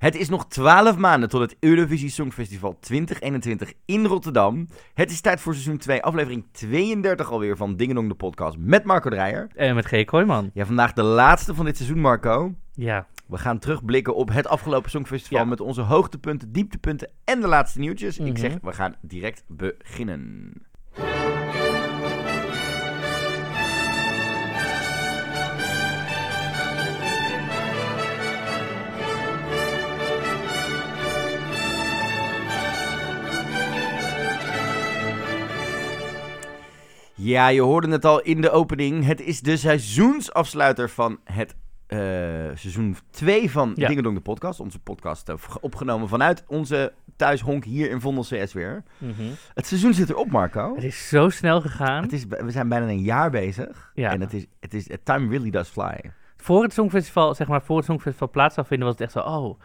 Het is nog 12 maanden tot het Eurovisie Songfestival 2021 in Rotterdam. Het is tijd voor seizoen 2, aflevering 32 alweer van Dingendong de podcast met Marco Dreyer. En met G. Kooijman. Ja, vandaag de laatste van dit seizoen, Marco. Ja. We gaan terugblikken op het afgelopen Songfestival Ja. met onze hoogtepunten, dieptepunten en de laatste nieuwtjes. Ik Mhm. zeg, we gaan direct beginnen. Ja, je hoorde het al in de opening. Het is de seizoensafsluiter van het eh, seizoen 2 van Ja. Dingedong de podcast. Onze podcast eh, opgenomen vanuit onze thuishonk hier in Vondel CS weer. Mhm. Het seizoen zit erop, Marco. Het is zo snel gegaan. Het is, we zijn bijna een jaar bezig. Ja. En het is, het is, time really does fly. Voor het Songfestival, zeg maar, voor het Songfestival plaats zou vinden, was het echt zo, oh,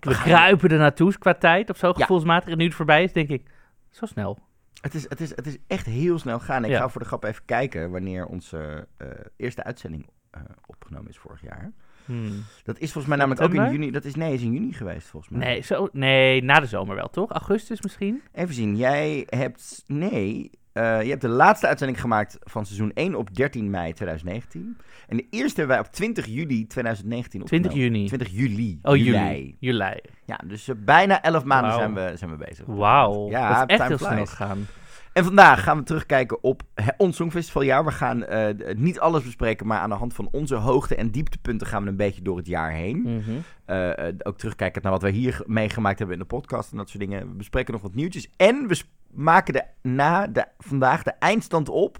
we kruipen er naartoe qua tijd of zo, gevoelsmatig. En nu het voorbij is, denk ik, zo snel. Het is, het is, het is echt heel snel gaan. Ik Ja. ga voor de grap even kijken wanneer onze eh, eerste uitzending eh, opgenomen is vorig jaar. Hmm. Dat is volgens mij namelijk ook in juni. Dat is, nee, is in juni geweest volgens mij. Nee, zo, nee, na de zomer wel, toch? Augustus misschien? Even zien, jij hebt. Nee. Eh, je hebt de laatste uitzending gemaakt van seizoen 1 op 13 mei 2019. En de eerste hebben wij op 20 juli 2019 20 opgenomen. juni. 20 juli. Oh, juli. juli. Ja, dus eh, bijna 11 maanden zijn we, zijn we bezig. Wauw, Ja, dat is echt heel snel gegaan. En vandaag gaan we terugkijken op he- ons Songfestivaljaar. We gaan eh, niet alles bespreken, maar aan de hand van onze hoogte- en dieptepunten gaan we een beetje door het jaar heen. Mhm. Ook terugkijken naar wat wij hier ge- meegemaakt hebben in de podcast en dat soort dingen. We bespreken nog wat nieuwtjes. En we maken de, na de, vandaag de eindstand op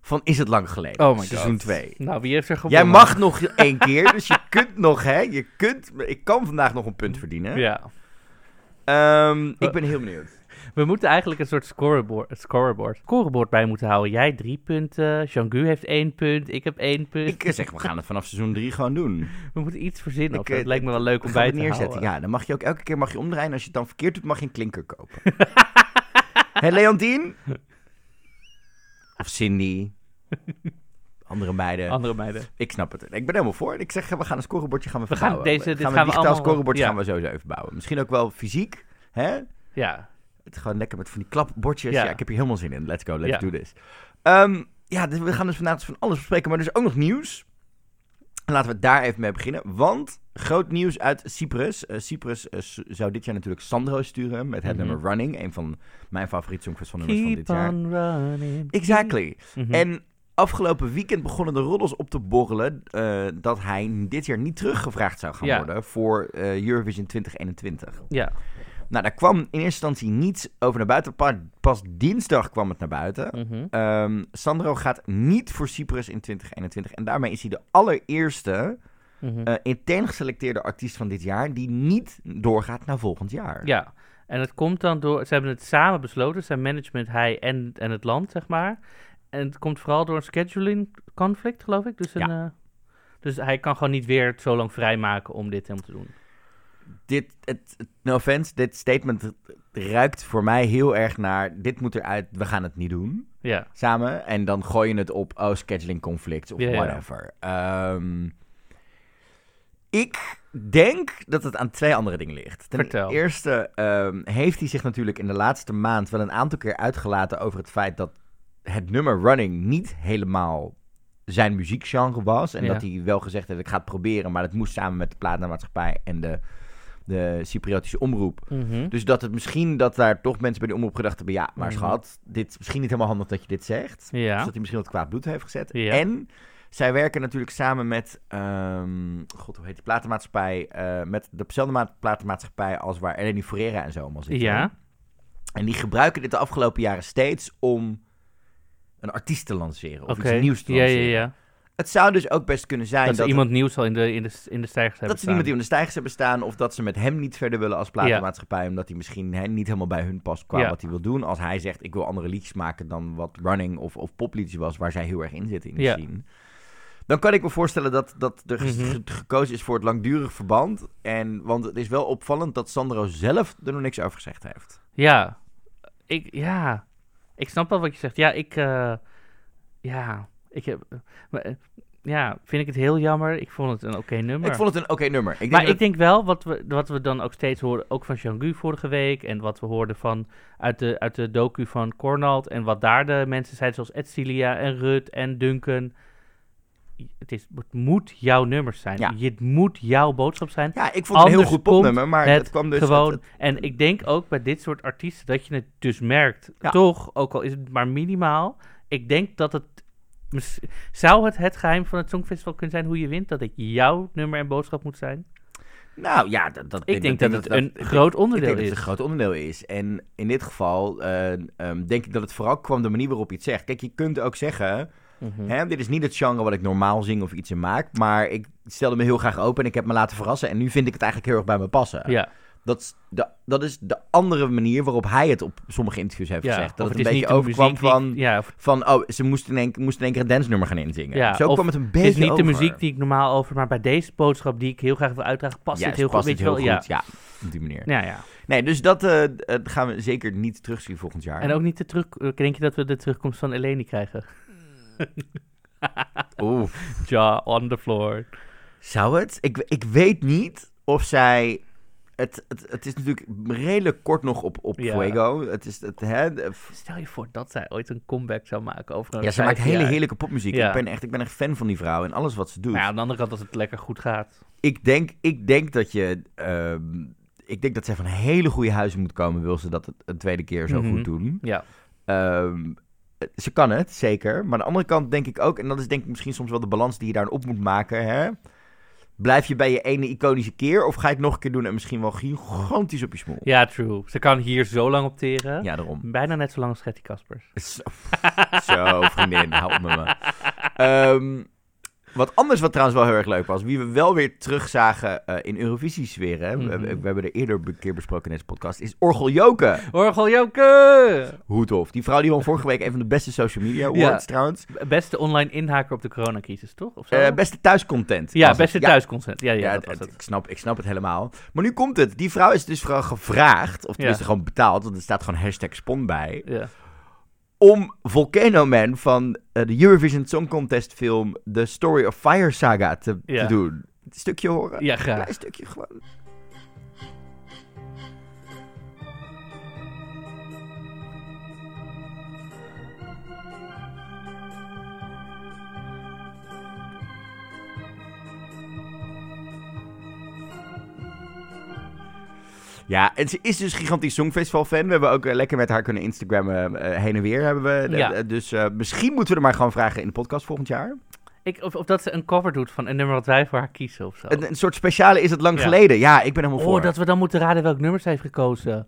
van Is het lang geleden? Oh my god. Seizoen 2. Nou, wie heeft er gewonnen? Jij mag nog één keer, dus je kunt nog, hè? Je kunt, ik kan vandaag nog een punt verdienen. Ja. Ehm, ik ben heel benieuwd. We moeten eigenlijk een soort scoreboard, scoreboard, scoreboard bij moeten houden. Jij drie punten, Jean-Gu heeft één punt, ik heb één punt. Ik zeg, we gaan het vanaf seizoen 3 gewoon doen. We moeten iets verzinnen. Ik, zo. eh, Het lijkt me wel leuk om bij te neerzetten. houden. Ja, dan mag je ook elke keer mag je omdraaien. Als je het dan verkeerd doet, mag je een klinker kopen. Hé, Leontien? Of Cindy? Andere meiden. Andere meiden. Ik snap het. Ik ben helemaal voor. Ik zeg, we gaan een scorebordje gaan we, We gaan deze- dit gaan we gaan een we digitaal allemaal- scorebordje ja. gaan we sowieso even bouwen. Misschien ook wel fysiek. Hè? Ja. Het gewoon lekker met van die klapbordjes. Ja. Ja. ik heb hier helemaal zin in. Let's go, let's Ja. do this. Ehm, ja, dus we gaan dus vandaag van alles bespreken, maar er is ook nog nieuws. Laten we daar even mee beginnen. Want groot nieuws uit Cyprus. Eh, Cyprus eh, zou dit jaar natuurlijk Sandro sturen met het Mhm. nummer Running. Een van mijn favoriete songfestivalnummers van dit Keep jaar. on running. Exactly. Mhm. En afgelopen weekend begonnen de roddels op te borrelen eh, dat hij dit jaar niet teruggevraagd zou gaan Ja. worden voor Eurovision 2021. Ja. Nou, daar kwam in eerste instantie niets over naar buiten. Pa- Pas dinsdag kwam het naar buiten. Mhm. Ehm, Sandro gaat niet voor Cyprus in 2021. En daarmee is hij de allereerste eh intern geselecteerde artiest van dit jaar... die niet doorgaat naar volgend jaar. Ja. En het komt dan door... Ze hebben het samen besloten. Zijn management, hij en, en het land, zeg maar. En het komt vooral door een scheduling conflict, geloof ik. Dus, een, eh, dus hij kan gewoon niet weer zo lang vrijmaken om dit helemaal te doen. Dit, het, no offense, dit statement ruikt voor mij heel erg naar... dit moet eruit, we gaan het niet doen. Ja. samen. En dan gooi je het op, oh, scheduling conflict of Ja, ja. whatever. Ehm, ik denk dat het aan twee andere dingen ligt. Ten Vertel. eerste ehm, heeft hij zich natuurlijk in de laatste maand wel een aantal keer uitgelaten over het feit dat het nummer Running niet helemaal zijn muziekgenre was. En Ja. dat hij wel gezegd heeft, ik ga het proberen, maar het moest samen met de platenmaatschappij en de, de Cypriotische omroep. Mhm. Dus dat het misschien dat daar toch mensen bij de omroep gedacht hebben... ja, maar Mhm. schat, dit is misschien niet helemaal handig dat je dit zegt. Dus Ja. dat hij misschien wat kwaad bloed heeft gezet. Ja. En zij werken natuurlijk samen met... ehm, God, hoe heet die platenmaatschappij? Eh, met dezelfde ma- platenmaatschappij als waar Eleni Ferreira en zo allemaal zitten. Ja. En die gebruiken dit de afgelopen jaren steeds om een artiest te lanceren. Of iets nieuws te Ja, ja, lanceren. ja. Het zou dus ook best kunnen zijn Dat dat, ze iemand nieuws al in de, in de, in de stijgers hebben dat ze iemand die om de stijgers hebben staan, of dat ze met hem niet verder willen als platenmaatschappij, omdat hij misschien hè, niet helemaal bij hun past qua Ja. wat hij wil doen. Als hij zegt, ik wil andere liedjes maken dan wat running of, of popliedjes was, waar zij heel erg in zitten in de Ja. scene. Dan kan ik me voorstellen dat, dat er Mhm. ge- gekozen is voor het langdurig verband. En, want het is wel opvallend dat Sandro zelf er nog niks over gezegd heeft. Ja. Ik, ja. Ik snap wel wat je zegt. Ja, ik... eh, ja. Ik heb... maar, eh, ja, vind ik het heel jammer. Ik vond het een oké nummer. Ik vond het een oké nummer. Ik denk maar dat ik denk wel, wat we, wat we dan ook steeds horen, ook van Jean-Gu vorige week, en wat we hoorden van, uit, de, uit de docu van Cornald, en wat daar de mensen zeiden, zoals Edcilia en Rut en Duncan. Het, is, het moet jouw nummers zijn. Ja. Het moet jouw boodschap zijn. Ja, ik vond het een heel goed popnummer, maar het het kwam dus... Gewoon, het- en ik denk ook bij dit soort artiesten dat je het dus merkt. Ja. Toch, ook al is het maar minimaal. Ik denk dat het. Zou het het geheim van het Songfestival kunnen zijn hoe je wint? Dat het jouw nummer en boodschap moet zijn? nou ja, dat, dat, Ik denk dat het een groot Ik onderdeel denk dat is. het een groot onderdeel is. En in dit geval eh, ehm, denk ik dat het vooral kwam de manier waarop je het zegt. Kijk, je kunt ook zeggen... Mhm. Hè, dit is niet het genre wat ik normaal zing of iets in maak. Maar ik stelde me heel graag open en ik heb me laten verrassen. En nu vind ik het eigenlijk heel erg bij me passen. Ja, Dat, is de, dat is de andere manier waarop hij het op sommige interviews heeft ja. gezegd. Dat het een beetje overkwam muziek die ik- van, ja, of van... Oh, ze moesten in één, in één keer een dance-nummer gaan inzingen. Ja, Zo kwam het een het beetje is niet de muziek die ik normaal over, maar bij deze boodschap die ik heel graag wil uitdragen, past dit heel past goed. het heel wel? goed. Ja. op die manier. Ja. ja. Nee, dus dat eh, eh, gaan we zeker niet terugzien volgend jaar. En ook niet de terug. Denk je dat we de terugkomst van Eleni krijgen? Oeh. Ja, on the floor. Zou het? Ik, ik weet niet of zij... Het, het, het is natuurlijk redelijk kort nog op, op Ja. Fuego. Het is het, hè, Stel je voor dat zij ooit een comeback zou maken over een ja, ze maakt hele heerlijke popmuziek. Ja. Ik, ben echt, ik ben echt fan van die vrouw en alles wat ze doet. Maar ja, aan de andere kant, als het lekker goed gaat. Ik, denk, ik denk dat je... ehm, ik denk dat zij van hele goede huizen moet komen... wil ze dat het een tweede keer zo Mhm. goed doen. Ja. Ehm, ze kan het, zeker. Maar aan de andere kant denk ik ook... en dat is denk ik misschien soms wel de balans die je daarin op moet maken... Hè? Blijf je bij je ene iconische keer... of ga je het nog een keer doen en misschien wel gigantisch op je smoel? ja, true. Ze kan hier zo lang op teren. Ja, daarom. Bijna net zo lang als Getty Kaspers. Zo, zo, vriendin, hou op met me. Wat anders wat trouwens wel heel erg leuk was, wie we wel weer terugzagen eh in we, Mhm. we- we hebben er eerder een keer besproken in deze podcast, is Orgel Joke. Orgel Joke! Hoe tof. Die vrouw die won vorige week een van de beste social media Ja. awards trouwens. Beste online inhaker op de coronacrisis, toch? Of zo? Eh, beste thuiscontent. ja, beste Ja, thuiscontent. Ja, ja, Ja, dat was het. ik, snap, ik snap het helemaal. Maar nu komt het. Die vrouw is dus vooral gevraagd, of tenminste gewoon betaald, want er staat gewoon hashtag spon bij, Ja. Om Volcano Man van eh, de Eurovision Song Contest film The Story of Fire Saga te, Ja. te doen. Een stukje horen? ja, Een graag. klein stukje gewoon. Ja, en ze is dus gigantisch Songfestival-fan. We hebben ook eh, lekker met haar kunnen Instagrammen eh, heen en weer. Hebben we. Ja. Eh, dus eh, misschien moeten we er maar gewoon vragen in de podcast volgend jaar. Ik, of, of dat ze een cover doet van een nummer wat wij voor haar kiezen of zo. Een, een soort speciale is het lang Ja. geleden. Ja, ik ben helemaal voor. Oh, dat we dan moeten raden welk nummer ze heeft gekozen.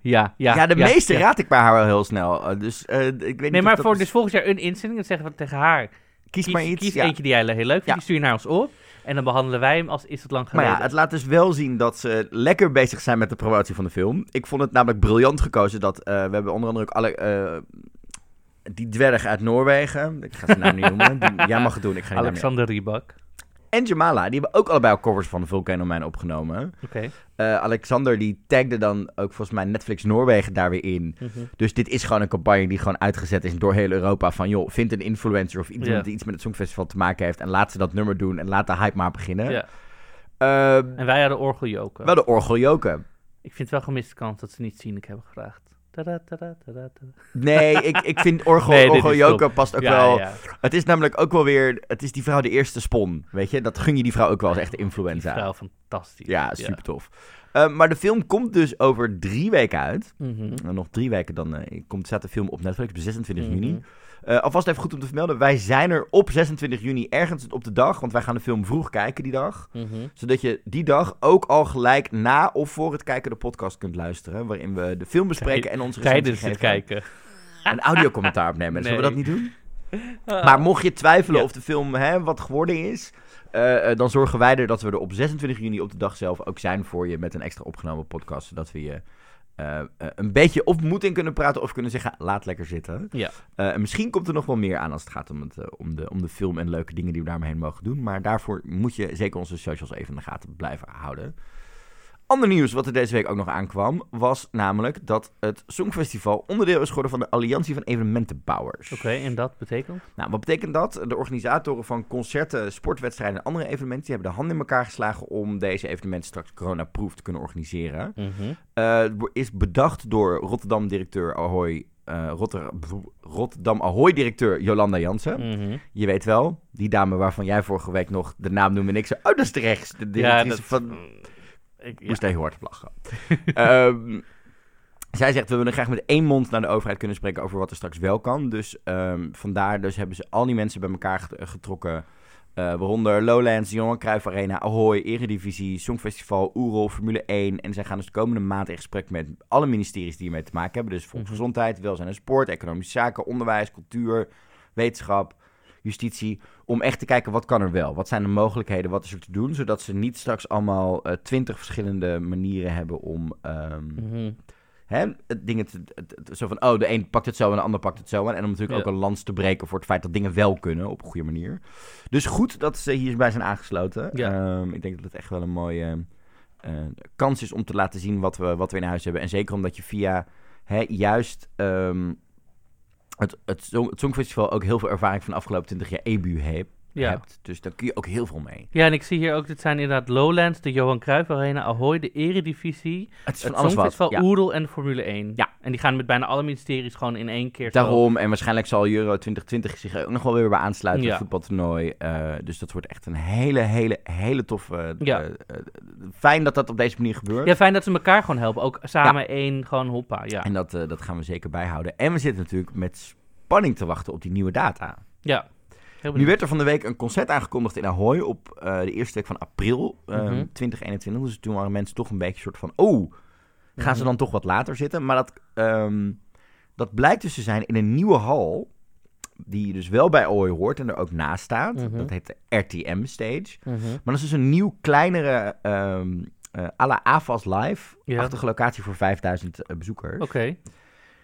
Ja, ja. Ja, de meeste ja. raad ik bij haar wel heel snel. Eh, dus eh, ik weet niet Nee, maar voor is- dus volgend jaar een inzending, dan zeggen we tegen haar. Kies, maar iets. Kies eentje die jij heel leuk vindt, die stuur je naar ons op. En dan behandelen wij hem als is het lang Maar geleden. ja, het laat dus wel zien dat ze lekker bezig zijn met de promotie van de film. Ik vond het namelijk briljant gekozen dat... eh, we hebben onder andere ook alle... eh, die dwerg uit Noorwegen. Ik ga zijn naam niet noemen. Die, jij mag het doen, ik ga Alexander Riebak. En Jamala, die hebben ook allebei al covers van de Volcano Man opgenomen. Oké. Eh, Alexander die tagde dan ook volgens mij Netflix Noorwegen daar weer in. Mhm. Dus dit is gewoon een campagne die gewoon uitgezet is door heel Europa. Van joh, vind een influencer of iemand die iets met het Songfestival te maken heeft. En laat ze dat nummer doen en laat de hype maar beginnen. Ehm, En wij hadden orgeljoken. wel de orgeljoken. Ik vind het wel gemiste kans dat ze niet Zinek hebben gevraagd. Tada, tada, tada, tada. Nee, ik, ik vind orgel, Nee, orgeljoken past ook ja, wel... ja. Het is namelijk ook wel weer... Het is die vrouw de eerste spon, weet je? Dat gun je die vrouw ook wel als echte Die influenza. vrouw, fantastisch. Ja, super tof. Eh, maar de film komt dus over drie weken uit. Mhm. Nog drie weken dan eh, komt, staat de film op Netflix op 26 Mhm. juni. Eh, alvast even goed om te vermelden. Wij zijn er op 26 juni ergens op de dag. Want wij gaan de film vroeg kijken die dag. Mhm. Zodat je die dag ook al gelijk na of voor het kijken de podcast kunt luisteren. Waarin we de film bespreken en onze Tijdens het kijken. Een audiocommentaar opnemen. Zullen we dat niet doen? Maar mocht je twijfelen Ja. of de film hè, wat geworden is... eh, eh, dan zorgen wij er dat we er op 26 juni op de dag zelf ook zijn voor je... met een extra opgenomen podcast. Zodat we je eh, eh, een beetje of moed in kunnen praten... of kunnen zeggen, laat lekker zitten. Ja. Eh, en misschien komt er nog wel meer aan als het gaat om, het, om, de, om de film en leuke dingen die we daarmee mogen doen. Maar daarvoor moet je zeker onze socials even in de gaten blijven houden. Ander nieuws wat er deze week ook nog aankwam, was namelijk dat het Songfestival onderdeel is geworden van de Alliantie van Evenementenbouwers. Oké, en dat betekent? Nou, wat betekent dat? De organisatoren van concerten, sportwedstrijden en andere evenementen die hebben de handen in elkaar geslagen om deze evenementen straks coronaproof te kunnen organiseren. Het is bedacht door Rotterdam-directeur Ahoy, Rotter- Rotterdam Ahoy-directeur Jolanda Jansen. Mhm. Je weet wel, die dame waarvan jij vorige week nog de naam noemde en ik zei, oh, dat is de rechts. De Ja, dat... van... Ik, ja. moest heel hard op lachen. Ehm, zij zegt, we willen graag met één mond naar de overheid kunnen spreken over wat er straks wel kan. Dus ehm, vandaar dus hebben ze al die mensen bij elkaar get- getrokken. eh, waaronder Lowlands, Johan Cruijff Arena, Ahoy, Eredivisie, Songfestival, Oerol, Formule 1. En zij gaan dus de komende maand in gesprek met alle ministeries die ermee te maken hebben. Dus volksgezondheid, welzijn en sport, economische zaken, onderwijs, cultuur, wetenschap, justitie. Om echt te kijken wat kan er wel. Wat zijn de mogelijkheden, wat is er te doen. Zodat ze niet straks allemaal eh, twintig verschillende manieren hebben om Mhm. hè, dingen te, zo van, oh, de een pakt het zo en de ander pakt het zo. En om natuurlijk Ja. ook een lans te breken voor het feit dat dingen wel kunnen op een goede manier. Dus goed dat ze hierbij zijn aangesloten. Ja. Ehm, ik denk dat het echt wel een mooie eh, kans is om te laten zien wat we, wat we in huis hebben. En zeker omdat je via hè, juist ehm, het, het, Song- het Songfestival ook heel veel ervaring van de afgelopen 20 jaar EBU heeft. Ja. hebt. Dus daar kun je ook heel veel mee. ja, en ik zie hier ook, dit zijn inderdaad Lowlands, de Johan Cruijff Arena, Ahoy, de Eredivisie, Het is het van alles wat. Ja. Oerol en de Formule 1. Ja. En die gaan met bijna alle ministeries gewoon in één keer zo- Daarom, en waarschijnlijk zal Euro 2020 zich ook nog wel weer bij aansluiten, Ja. het voetbaltoernooi. Eh, dus dat wordt echt een hele, hele, hele toffe... Ja. eh, eh, fijn dat dat op deze manier gebeurt. Ja, fijn dat ze elkaar gewoon helpen. Ook samen één, gewoon hoppa, ja. En dat, dat gaan we zeker bijhouden. En we zitten natuurlijk met spanning te wachten op die nieuwe data. Ja. Nu werd er van de week een concert aangekondigd in Ahoy op eh, de eerste week van april eh, Mhm. 2021. Dus toen waren mensen toch een beetje soort van... Oh, gaan ze Mhm. dan toch wat later zitten? Maar dat, ehm, dat blijkt dus te zijn in een nieuwe hal... die dus wel bij Ahoy hoort en er ook naast staat. Mhm. Dat heet de RTM Stage. Mhm. Maar dat is dus een nieuw, kleinere... ehm eh à la AFAS Live. Ja. Achtige locatie voor 5000 eh, bezoekers. Oké.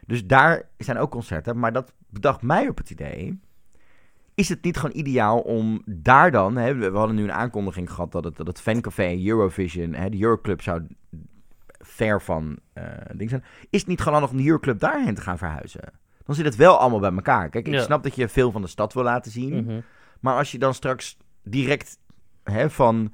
Dus daar zijn ook concerten. Maar dat bedacht mij op het idee. Is het niet gewoon ideaal om daar dan... Hè, we hadden nu een aankondiging gehad dat het, dat het fancafé Eurovision... Hè, de Euroclub zou ver van eh ding zijn. Is het niet gewoon handig om de Euroclub daarheen te gaan verhuizen? Dan zit het wel allemaal bij elkaar. Kijk, ik Ja. snap dat je veel van de stad wil laten zien. Mhm. Maar als je dan straks direct hè, van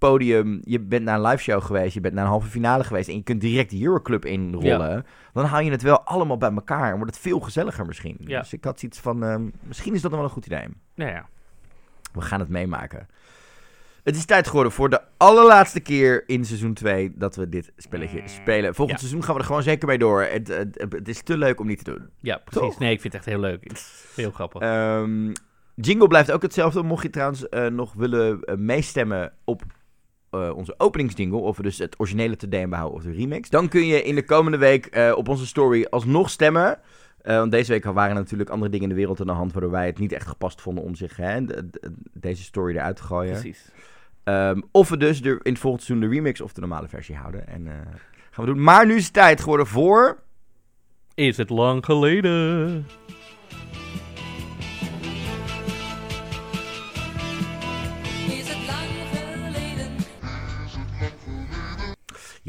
podium, je bent naar een live show geweest, je bent naar een halve finale geweest en je kunt direct de Euroclub inrollen, dan haal je het wel allemaal bij elkaar en wordt het veel gezelliger misschien. Ja. Dus ik had iets van, ehm, misschien is dat dan wel een goed idee. Ja, ja. We gaan het meemaken. Het is tijd geworden voor de allerlaatste keer in seizoen 2 dat we dit spelletje spelen. Volgend Ja. seizoen gaan we er gewoon zeker mee door. Het, het, het is te leuk om niet te doen. Ja, precies. Toch? Nee, ik vind het echt heel leuk. Heel grappig. Ehm, jingle blijft ook hetzelfde. Mocht je trouwens eh, nog willen eh, meestemmen op eh, onze openingsjingle, of we dus het originele te DM behouden of de remix, dan kun je in de komende week eh, op onze story alsnog stemmen. Eh, want deze week waren er natuurlijk andere dingen in de wereld aan de hand, waardoor wij het niet echt gepast vonden om zich hè, de- de- deze story eruit te gooien. Precies. Ehm, of we dus de, in het volgende seizoen de remix of de normale versie houden. En gaan we doen. Maar nu is het tijd geworden voor... Is het lang geleden?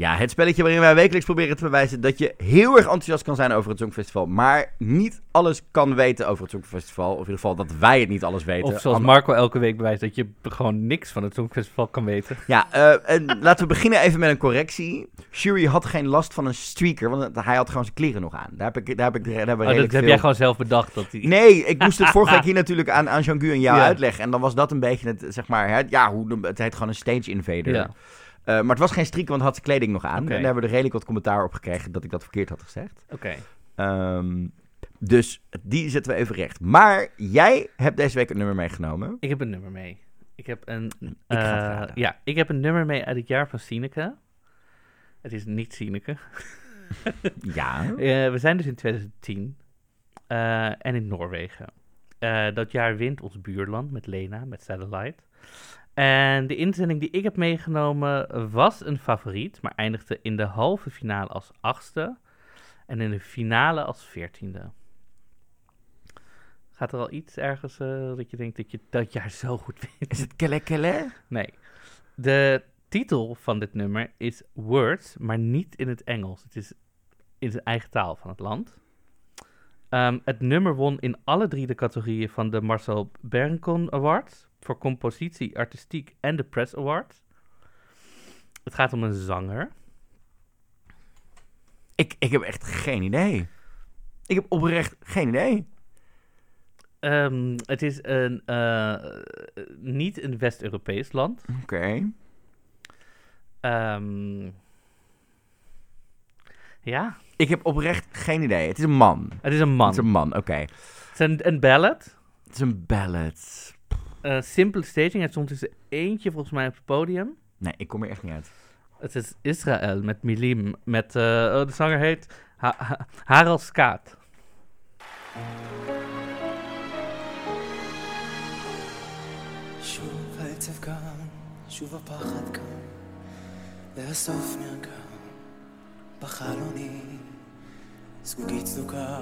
Ja, het spelletje waarin wij wekelijks proberen te bewijzen dat je heel erg enthousiast kan zijn over het Songfestival, maar niet alles kan weten over het Songfestival. Of in ieder geval dat wij het niet alles weten. Of zoals Marco elke week bewijst dat je gewoon niks van het Songfestival kan weten. Ja, eh, en laten we beginnen even met een correctie. Jury had geen last van een streaker, want hij had gewoon zijn kleren nog aan. Daar heb ik, daar heb ik, daar hebben we Oh, dat heb jij gewoon zelf bedacht. Dat die... Nee, ik moest het vorige week hier natuurlijk aan, aan Jean-Gu en jou Ja. uitleggen. En dan was dat een beetje het, zeg maar, het, ja, hoe, het heet gewoon een stage invader. Ja. Eh, maar het was geen streaker, want had zijn kleding nog aan. En daar hebben we er redelijk wat commentaar op gekregen dat ik dat verkeerd had gezegd. Oké. Ehm, dus die zetten we even recht. Maar jij hebt deze week een nummer meegenomen. Ik heb een nummer mee. Ik heb een, Ik eh, ja, ik heb een nummer mee uit het jaar van Sineke. Het is niet Sineke. Ja. Eh, we zijn dus in 2010 eh, en in Noorwegen. Dat jaar wint ons buurland met Lena, met Satellite. En de inzending die ik heb meegenomen was een favoriet, maar eindigde in de halve finale als achtste en in de finale als veertiende. Gaat er al iets ergens eh, dat je denkt dat je dat jaar zo goed wint? Is het Kelle Kelle? Nee. De titel van dit nummer is Words, maar niet in het Engels. Het is in zijn eigen taal van het land. Ehm, het nummer won in alle drie de categorieën van de Marcel Bernkon Awards. Voor compositie, artistiek en de Press Awards. Het gaat om een zanger. Ik, ik heb echt geen idee. Ik heb oprecht geen idee. Ehm, het is een, eh, niet een West-Europees land. Oké. Ehm, ja, Ik heb oprecht geen idee. Het is een man. het is een man. Het is een man, oké. Het is een, een ballad. Het is een ballad. Eh, simple staging. Hij stond dus eentje volgens mij op het podium. Nee, ik kom er echt niet uit. Het is Israël met Milim. Met, eh, oh, de zanger heet ha Ha- Harald Skaat. שוב העצב כאן, שוב הפחד כאן, והסוף נרקם בחלוני, זגוגית צדוקה,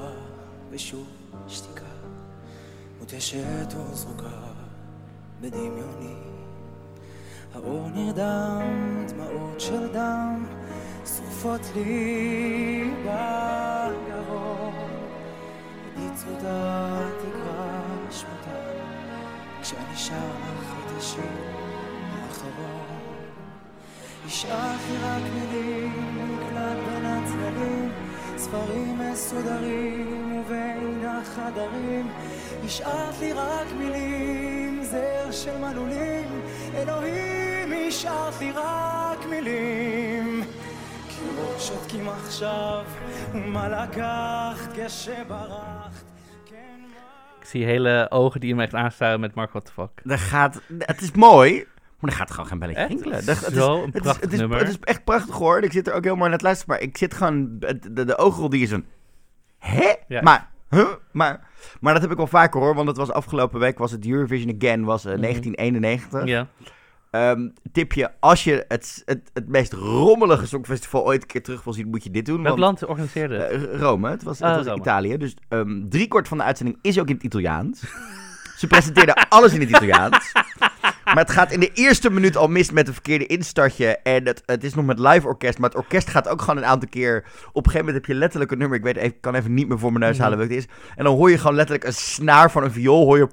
ושוב שתיקה, מותשת וזרוקה בדמיוני. האור נרדם, דמעות של דם, שרופות לי בגרון, ניצודה תקרא שמותה. כשאני שר לך את השיר האחרון השארת לי רק מילים, מקלט בין הצללים ספרים מסודרים ובין החדרים השארת לי רק מילים, זר של מלולים אלוהים, השארת לי רק מילים קירות שותקים עכשיו, ומה לקחת כשברחת כן מה Ik zie hele ogen die me echt aanstaren met Mark, what the fuck. Er gaat, het is mooi, maar er gaat gewoon geen belletje Echt? rinkelen. Dat- het Zo is, een het is- prachtig het is, nummer. Het is echt prachtig hoor. Ik zit er ook helemaal naar het luisteren. Maar ik zit gewoon... het- De, de oogrol die is een... Hè? Ja. Maar... Huh? Maar, maar dat heb ik wel vaker hoor. Want het was afgelopen week was het Eurovision Again. Was eh, Mhm. 1991. Ja. Ehm, tipje, als je het, het, het meest rommelige songfestival ooit een keer terug wil zien, moet je dit doen. Welk land organiseerde het? eh, Rome, het was, het Oh, was Rome. Italië. Dus ehm driekwart van de uitzending is ook in het Italiaans. Ze presenteerden alles in het Italiaans. Maar het gaat in de eerste minuut al mis met een verkeerde instartje. En het, het is nog met live orkest. Maar het orkest gaat ook gewoon een aantal keer. Op een gegeven moment heb je letterlijk een nummer. Ik weet, even- ik kan even niet meer voor mijn neus halen welk het is. En dan hoor je gewoon letterlijk een snaar van een viool. Hoor je.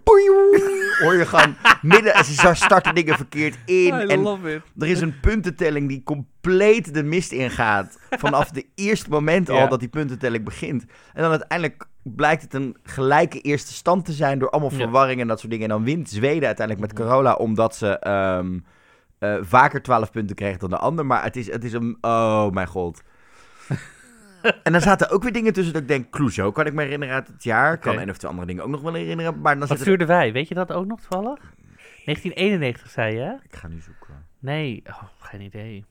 Hoor je gewoon midden. en Ze starten dingen verkeerd in. en love it. er is een puntentelling die compleet de mist ingaat. Vanaf de eerste moment al Ja. dat die puntentelling begint. En dan uiteindelijk blijkt het een gelijke eerste stand te zijn door allemaal Ja. verwarring en dat soort dingen. En dan wint Zweden uiteindelijk met Carola omdat ze ehm, eh, vaker 12 punten kreeg dan de ander. Maar het is, het is een... Oh mijn god. en dan zaten ook weer dingen tussen dat ik denk... Clouseau kan ik me herinneren uit het jaar. Kan een of twee andere dingen ook nog wel herinneren. Maar dan Wat er... stuurden wij? Weet je dat ook nog toevallig? 1991 zei je, hè? Ik ga nu zoeken. Nee, oh, geen idee.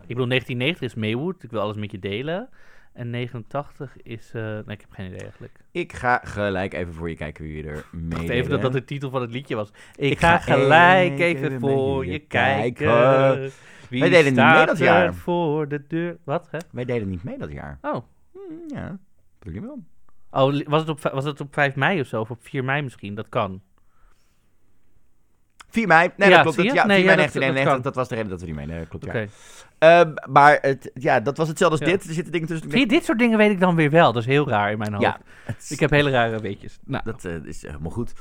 Ik bedoel, 1990 is Maywood. Ik wil alles met je delen. En 89 is... eh, nee, ik heb geen idee eigenlijk. Ik ga gelijk even voor je kijken wie er mee Wacht even dat dat de titel van het liedje was. Ik, Ik ga ga gelijk even voor je kijken. kijken. Wie Wij deden niet mee dat jaar. voor de deur? Wat, hè? Wij deden niet mee dat jaar. Oh. Hm, ja, wel. Oh, was het, op, was het op 5 mei of zo? Of op 4 mei misschien? Dat kan. 4 mei. Nee, Ja, dat klopt. ja, 4 Nee, mei ja, dat- dat 1991. Dat, was de reden dat we niet mee. Nee, dat klopt, Oké. ja. Ehm, maar het, ja, dat was hetzelfde als Ja. dit. Er zitten dingen tussen. Zie dit soort dingen weet ik dan weer wel. Dat is heel raar in mijn hoofd. Ja, het- Ik heb hele rare weetjes. Nou, dat eh, is helemaal goed.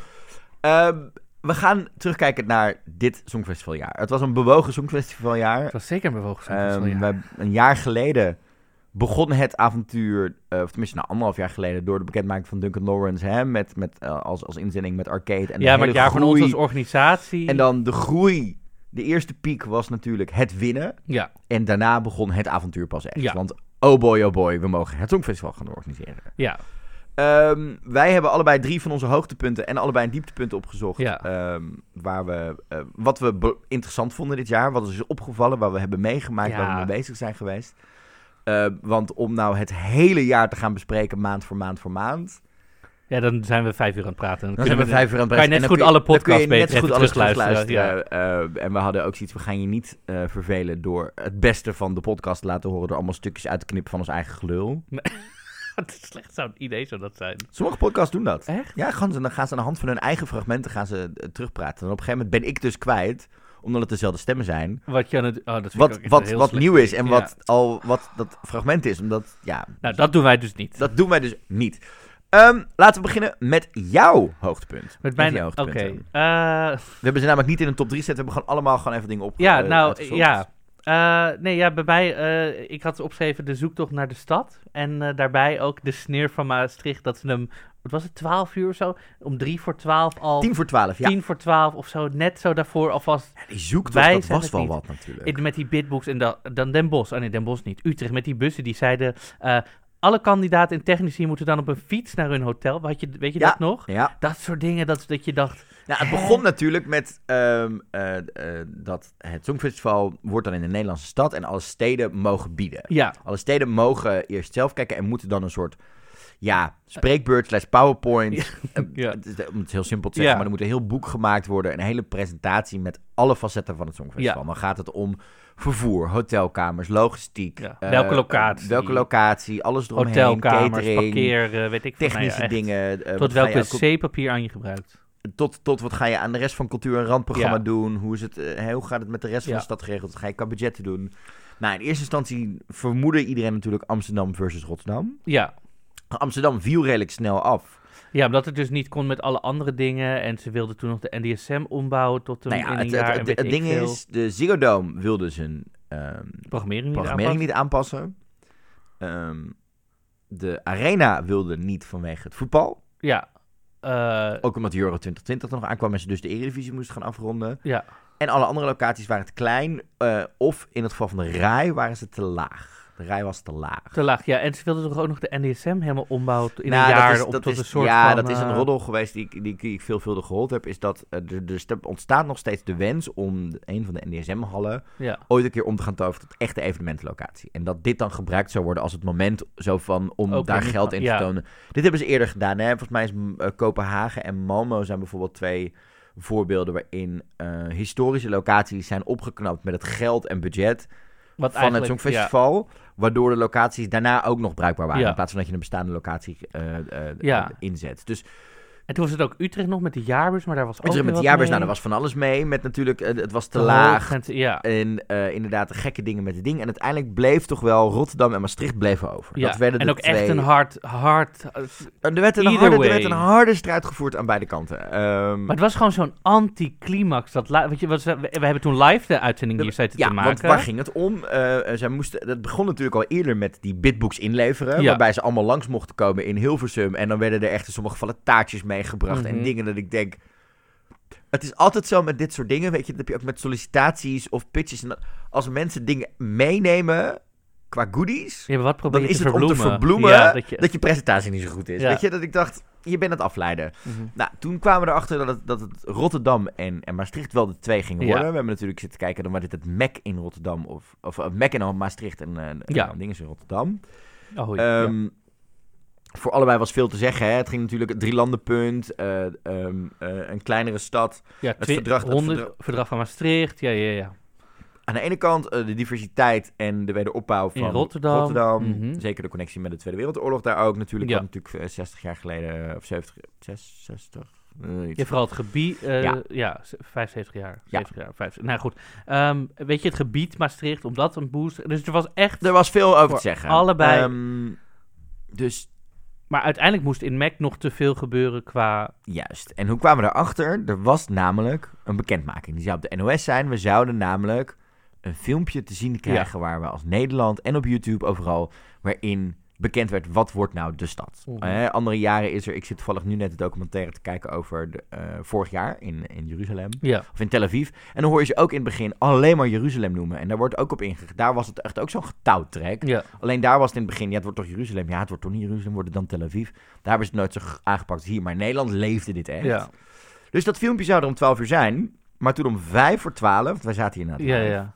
Ehm, we gaan terugkijken naar dit Songfestivaljaar. Het was een bewogen Songfestivaljaar. het was zeker een bewogen Ehm, songfestival, ja. wij- een jaar geleden begon het avontuur, eh, of tenminste nou, anderhalf jaar geleden, door de bekendmaking van Duncan Lawrence, hè, met, met, eh, als, als inzending met Arcade. En ja, maar het jaar van ons als organisatie. En dan de groei. De eerste piek was natuurlijk het winnen. Ja, En daarna begon het avontuur pas echt. Ja. Want oh boy, oh boy, we mogen het Songfestival gaan organiseren. ja. Ehm, wij hebben allebei drie van onze hoogtepunten en allebei een dieptepunt opgezocht. Ja. Ehm, waar we, eh, wat we interessant vonden dit jaar, wat ons is opgevallen, waar we hebben meegemaakt, Ja. waar we mee bezig zijn geweest. Eh, want om nou het hele jaar te gaan bespreken, maand voor maand voor maand. Ja, dan zijn we vijf uur aan het praten. Dan, zijn we vijf uur aan het kan je praten. net goed alle podcasts net beter goed even alles terugluisteren, terugluisteren. Eh, en we hadden ook zoiets, we gaan je niet eh, vervelen door het beste van de podcast te laten horen. Door allemaal stukjes uit te knippen van ons eigen gelul. Wat slecht zou het idee zou dat zijn. Sommige podcasts doen dat. Echt? Ja, gaan ze, dan gaan ze aan de hand van hun eigen fragmenten gaan ze, eh, terugpraten. En op een gegeven moment ben ik dus kwijt omdat het dezelfde stemmen zijn. Wat, je aan het, oh, dat Wat, wat, wat nieuw is en Ja. wat al wat dat fragment is. Omdat, ja, Nou, dat doen wij dus niet. dat doen wij dus niet. Ehm, laten we beginnen met jouw hoogtepunt. Met mijn... jouw Oké. eh, We hebben ze namelijk niet in een top 3 gezet. We hebben gewoon allemaal gewoon even dingen op. Ja, eh, nou, ja. Eh, nee, ja, bij mij, ik had opgeschreven de zoektocht naar de stad. En daarbij ook de sneer van Maastricht, dat ze hem, wat was het, 12 uur of zo? Om drie voor 12 al, 10 voor 12, ja. 10 voor 12 of zo, net zo daarvoor alvast Die zoektocht, Wij dat was wel niet. wat natuurlijk. met die bitbooks. En dan, dan Den Bosch, oh nee, Den Bosch niet, Utrecht, met die bussen die zeiden... alle kandidaten en technici moeten dan op een fiets naar hun hotel. Had je, weet je Ja. dat nog? Ja. Dat soort dingen, dat, dat je dacht... Nou, het begon natuurlijk met ehm, eh, eh, dat het Songfestival wordt dan in de Nederlandse stad en alle steden mogen bieden. Ja, Alle steden mogen eerst zelf kijken en moeten dan een soort, ja, spreekbeurt slash powerpoint. eh, Ja. is- Om het heel simpel te zeggen, Ja. maar er moet een heel boek gemaakt worden. Een hele presentatie met alle facetten van het Songfestival. Ja. Dan gaat het om vervoer, hotelkamers, logistiek. Ja. eh, Welke locatie? welke locatie, alles eromheen, hotelkamers, catering, parkeer, eh, weet ik. Nou ja, technische dingen. eh, Tot wat ga je welk aan je gebruikt. tot, tot wat ga je aan de rest van cultuur en randprogramma Ja. doen? Hoe, is het, hoe gaat het met de rest van de stad geregeld? Wat ga je qua budgetten doen? Nou, in eerste instantie vermoedde iedereen natuurlijk Amsterdam versus Rotterdam. Ja. Amsterdam viel redelijk snel af. Ja, omdat het dus niet kon met alle andere dingen. En ze wilden toen nog de NDSM ombouwen tot een, Nou ja, in een het, jaar. het, het, het ding veel. is, de Ziggo Dome wilde zijn ehm, Programmering niet programmering niet aanpassen. Ehm, de Arena wilde niet vanwege het voetbal. Ja. Eh, Ook omdat de Euro 2020 er nog aankwam en ze dus de Eredivisie moesten gaan afronden. ja. En alle andere locaties waren te klein. eh, of in het geval van de RAI waren ze te laag. De RAI was te laag. Te laag. Ja, en ze wilden toch ook nog de NDSM helemaal ombouwen in Nou, een dat jaar is- tot is- een soort ja, van... dat is een eh, roddel geweest die, ik- die, ik veelvuldig gehoord heb. Is dat eh, er, er ontstaat nog steeds de wens om een van de NDSM-hallen Ja. ooit een keer om te gaan toveren tot echte evenementenlocatie. En dat dit dan gebruikt zou worden als het moment zo van om Ook daar geld in te ja. tonen. Dit hebben ze eerder gedaan. Hè? Volgens mij is mm, eh, Kopenhagen en Malmo zijn bijvoorbeeld twee voorbeelden waarin historische locaties zijn opgeknapt met het geld en budget Wat van het Songfestival. Waardoor de locaties daarna ook nog bruikbaar waren. Ja. In plaats van dat je een bestaande locatie eh, Ja. eh, inzet. Dus En toen was het ook Utrecht nog met de jaarbus, maar daar was ook Utrecht met de jaarbus, mee. nou, daar was van alles mee. Met natuurlijk, eh, het was te, laag. en te- ja. En eh, inderdaad, de gekke dingen met de dingen. En uiteindelijk bleef toch wel Rotterdam en Maastricht bleven over. ja. Dat werden en de ook twee... echt een hard, hard... eh, Er werd een, harde, er werd een harde strijd gevoerd aan beide kanten. Ehm, Maar het was gewoon zo'n anticlimax. Dat weet je, wat, we, we hebben toen live de uitzending hier zitten ja, te maken. want waar ging het om? Zij moesten, dat begon natuurlijk al eerder met die bitbooks inleveren. Ja. Waarbij ze allemaal langs mochten komen in Hilversum. En dan werden er echt in sommige gevallen taartjes meegebracht. En Mhm. dingen dat ik denk... Het is altijd zo met dit soort dingen, weet je. Dat heb je ook met sollicitaties of pitches. En als mensen dingen meenemen qua goodies... Ja, wat probeer dan je is te het om te verbloemen? Ja, dat, dat je... presentatie niet zo goed is. Ja. Weet je, dat ik dacht, je bent het afleiden. Mhm. Nou, toen kwamen we erachter dat het, dat het Rotterdam en, en Maastricht wel de twee gingen worden. We hebben natuurlijk zitten kijken, dan was dit het MEC in Rotterdam of, of uh, MEC in Maastricht en uh, Ja. dingen in Rotterdam. Oh, ja. Ehm, Voor allebei was veel te zeggen. Hè? Het ging natuurlijk het drielandenpunt, eh ehm, eh, een kleinere stad. ja, het verdrag- het 100 verdrag- van Maastricht. Ja, ja, ja. Aan de ene kant eh, de diversiteit en de wederopbouw van In Rotterdam. Mhm. Zeker de connectie met de Tweede Wereldoorlog daar ook. Natuurlijk, Ja. natuurlijk eh, 60 jaar geleden, of 70, 66, eh, iets. Ja, vooral het gebied. Ja. ja. z- 75 jaar. Ja. 70 jaar. 50. Nou goed. Ehm, weet je, het gebied Maastricht, omdat een boost. Dus er was echt. Er was veel over te zeggen. allebei. Ehm, dus Maar uiteindelijk moest in Mac nog te veel gebeuren qua. Juist. En hoe kwamen we erachter? Er was namelijk een bekendmaking. Die zou op de NOS zijn. We zouden namelijk een filmpje te zien krijgen waar we als Nederland en op YouTube overal, waarin bekend werd wat wordt nou de stad. Mhm. Eh, andere jaren is er, ik zit toevallig nu net het documentaire te kijken over de, eh, vorig jaar in, in Jeruzalem. Of in Tel Aviv. En dan hoor je ze ook in het begin alleen maar Jeruzalem noemen. En daar wordt ook op ingegaan. Daar was het echt ook zo'n getouwtrek. Ja. Alleen daar was het in het begin, ja, het wordt toch Jeruzalem? Ja, het wordt toch niet Jeruzalem, wordt het dan Tel Aviv? Daar hebben ze het nooit zo aangepakt als hier. Maar in Nederland leefde dit echt. Dus dat filmpje zou er om 12 uur zijn. Maar toen om 5 voor 12, wij zaten hier na Ja, ja.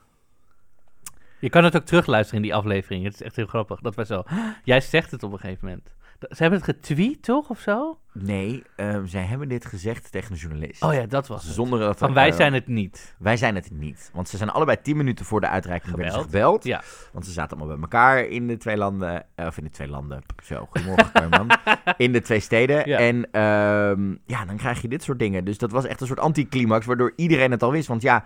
Je kan het ook terugluisteren in die aflevering. Het is echt heel grappig. Dat wij zo. Jij zegt het op een gegeven moment. Ze hebben het getweet, toch? Of zo? Nee, ehm, zij hebben dit gezegd tegen een journalist. Oh ja, dat was het. Zonder dat Van er, wij eh, zijn het niet. Wij zijn het niet. Want ze zijn allebei 10 minuten voor de uitreiking werden ze Gebeld. gebeld. Ja. Want ze zaten allemaal bij elkaar in de twee landen. eh, of in de twee landen. Zo, goedemorgen, Kooijman. In de twee steden. Ja. En ehm, ja, dan krijg je dit soort dingen. Dus dat was echt een soort anticlimax, waardoor iedereen het al wist. Want ja,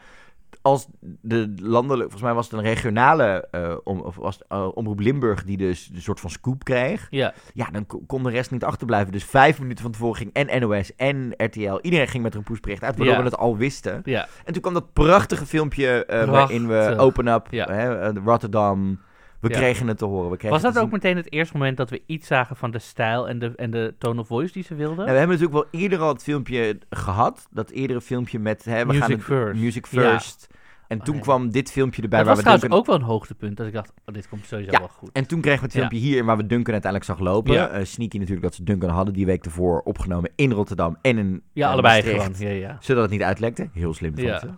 als de landelijke, volgens mij was het een regionale eh, om, of was het, eh, omroep Limburg die dus een soort van scoop kreeg. Ja, Ja, dan ko- kon de rest niet achterblijven. Dus vijf minuten van tevoren ging en NOS en RTL. Iedereen ging met een pushbericht uit, waardoor Ja. we het al wisten. ja. En toen kwam dat prachtige filmpje eh, waarin we. Open Up, Ja. Rotterdam. We Ja. kregen het te horen. We kregen Was dat ook meteen het eerste moment dat we iets zagen van de stijl en de, en de tone of voice die ze wilden? Nou, we hebben natuurlijk wel eerder al het filmpje gehad. Dat eerdere filmpje met... Hè, we Music gaan het- First. Music Ja. First. En Oh, toen kwam dit filmpje erbij dat waar was we trouwens Duncan... ook wel een hoogtepunt. Dat ik dacht, oh, dit komt sowieso Ja, wel goed. En toen kregen we het Ja. filmpje hier waar we Duncan uiteindelijk zag lopen. Ja. Eh, sneaky natuurlijk dat ze Duncan hadden die week ervoor opgenomen in Rotterdam en in ja, eh, allebei Maastricht. gewoon. Ja, ja. Zodat het niet uitlekte. Heel slim van Ja. ze.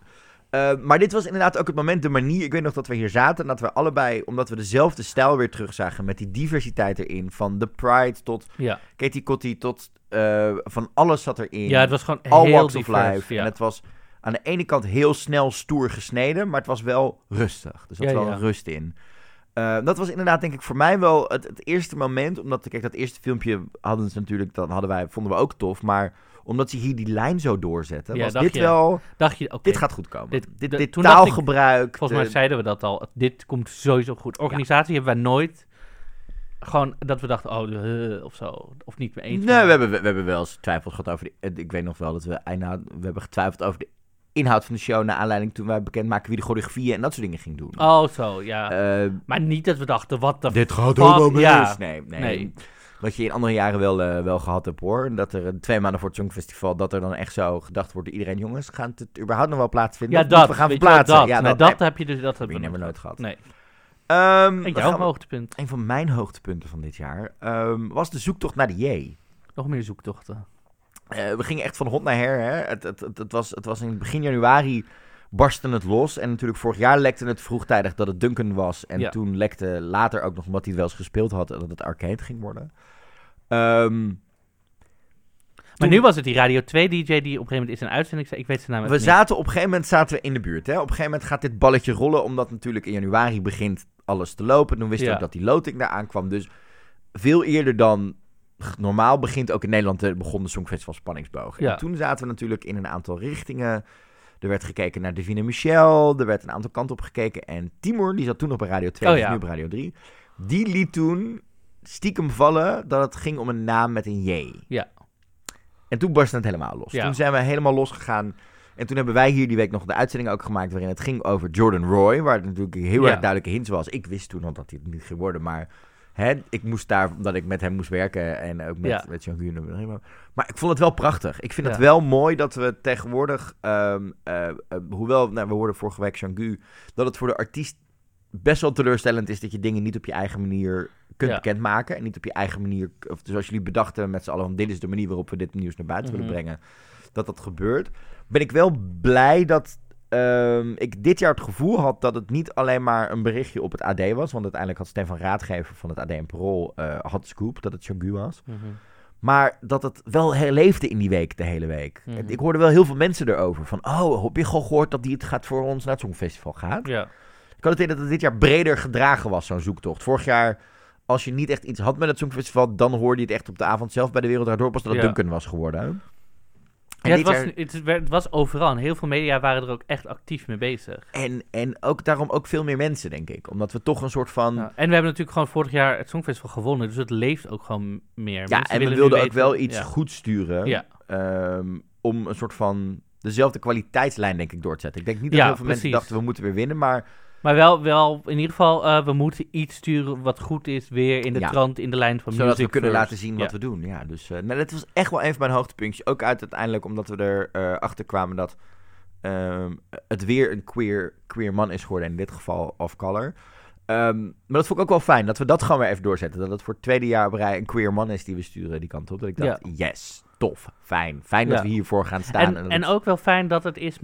Eh, maar dit was inderdaad ook het moment, de manier. Ik weet nog dat we hier zaten en dat we allebei, omdat we dezelfde stijl weer terugzagen. Met die diversiteit erin. Van The Pride tot Ja. Katie Kotti tot eh, van alles zat erin. ja, het was gewoon All heel walks of life. Ja. En het was aan de ene kant heel snel stoer gesneden, maar het was wel rustig. Dus er zat Ja, wel een rust in. Eh, dat was inderdaad denk ik voor mij wel het, het eerste moment, omdat kijk dat eerste filmpje hadden ze natuurlijk, dat hadden wij, vonden we ook tof, maar omdat ze hier die lijn zo doorzetten, Ja, was dacht dit je, wel, Dacht je, oké, dit gaat goed komen. Dit- Dit, ik- taalgebruik. volgens mij de- zeiden we dat al. Dit komt sowieso goed. Organisatie hebben wij nooit gewoon dat we dachten, oh, uh, of zo. Of niet mee eens. Nee, we hebben, we, hebben wel eens twijfels gehad over. De, eh, ik weet nog wel dat we we hebben getwijfeld over de inhoud van de show. Naar aanleiding toen wij bekendmaken wie de choreografieën en dat soort dingen ging doen. Oh, zo, ja. Eh, maar niet dat we dachten, wat de dit gaat helemaal mis. ja. Nee, nee. Nee. Wat je in andere jaren wel, eh, wel gehad hebt hoor. Dat er twee maanden voor het Songfestival. dat er dan echt zo gedacht wordt door iedereen. jongens, gaat het überhaupt nog wel plaatsvinden? Ja, dat. We gaan verplaatsen. Dat. Ja, nee, dat, heb je dus, dat heb hebben we nooit gehad. Nee. Ehm, En jouw gaan hoogtepunt. een van mijn hoogtepunten van dit jaar ehm, was de zoektocht naar de J. Nog meer zoektochten. Eh, we gingen echt van hot naar her. Hè. Het, het, het, het was, het was in begin januari barstte het los. En natuurlijk vorig jaar lekte het vroegtijdig dat het Duncan was. En Ja. toen lekte later ook nog omdat hij het wel eens gespeeld had... dat het arcade ging worden. Ehm, Maar Toen- nu was het die Radio 2 DJ die op een gegeven moment is een uitzending. Ik weet zijn naam we niet. zaten op een gegeven moment zaten we in de buurt. Hè. Op een gegeven moment gaat dit balletje rollen... omdat natuurlijk in januari begint alles te lopen. Toen wisten we Ja. ook dat die loting daar aankwam. Dus veel eerder dan normaal begint ook in Nederland... de begon de Songfestival Spanningsboog. Ja. En toen zaten we natuurlijk in een aantal richtingen... Er werd gekeken naar Divine Michel. Er werd een aantal kanten op gekeken. En Timur, die zat toen nog bij Radio 2, Oh, ja. nu op Radio 3. Die liet toen stiekem vallen dat het ging om een naam met een J. Ja. En toen barstte het helemaal los. Ja. Toen zijn we helemaal losgegaan. En toen hebben wij hier die week nog de uitzending ook gemaakt... waarin het ging over Jordan Roy. Waar het natuurlijk heel Ja. erg duidelijke hints was. Ik wist toen al dat hij het niet ging worden. Maar hè, ik moest daar, omdat ik met hem moest werken... en ook met, Ja. met Jean Guyon. Maar ik vond het wel prachtig. Ik vind het wel mooi dat we tegenwoordig... eh, eh, hoewel, nou, we hoorden vorige week Jean dat het voor de artiest best wel teleurstellend is... dat je dingen niet op je eigen manier kunt Ja. bekendmaken. En niet op je eigen manier... Of zoals jullie bedachten met z'n allen... van dit is de manier waarop we dit nieuws naar buiten Mhm. willen brengen. Dat dat gebeurt. Ben ik wel blij dat... ehm, ik dit jaar het gevoel had dat het niet alleen maar een berichtje op het AD was. Want uiteindelijk had Stefan Raadgever van het AD en Parool eh, had scoop dat het Changu was. Mhm. Maar dat het wel herleefde in die week, de hele week. Mhm. Ik hoorde wel heel veel mensen erover. Van, oh, heb je gewoon gehoord dat die het gaat voor ons naar het Songfestival gaat? Ja. Ik had het idee dat het dit jaar breder gedragen was, zo'n zoektocht. Vorig jaar, als je niet echt iets had met het Songfestival... dan hoorde je het echt op de avond zelf bij de Wereld Draait Door... pas dat het Ja. Duncan was geworden. Ja, het, was, het, werd- het was overal. En heel veel media waren er ook echt actief mee bezig. en, en ook daarom ook veel meer mensen, denk ik. Omdat we toch een soort van... Ja. En we hebben natuurlijk gewoon vorig jaar het Songfestival gewonnen. Dus het leeft ook gewoon meer. Ja, Mensen en we wilden ook weten- wel iets ja. goed sturen. Ehm, om een soort van dezelfde kwaliteitslijn, denk ik, door te zetten. Ik denk niet dat heel veel mensen dachten, we moeten weer winnen. Maar Maar wel, wel in ieder geval, eh, we moeten iets sturen wat goed is. Weer in de Ja. trant, in de lijn van zodat we kunnen laten zien Ja. wat we doen. Ja, dus eh nou, dat was echt wel een van mijn hoogtepuntjes. Ook uit uiteindelijk omdat we er eh, achter kwamen dat ehm, het weer een queer, queer man is geworden. In dit geval off color. Ehm, maar dat vond ik ook wel fijn, dat we dat gewoon weer even doorzetten. Dat het voor het tweede jaar op rij een queer man is die we sturen die kant op. Dat ik dacht, yes, tof, fijn. Fijn dat we hiervoor gaan staan. En, en ook wel fijn dat het is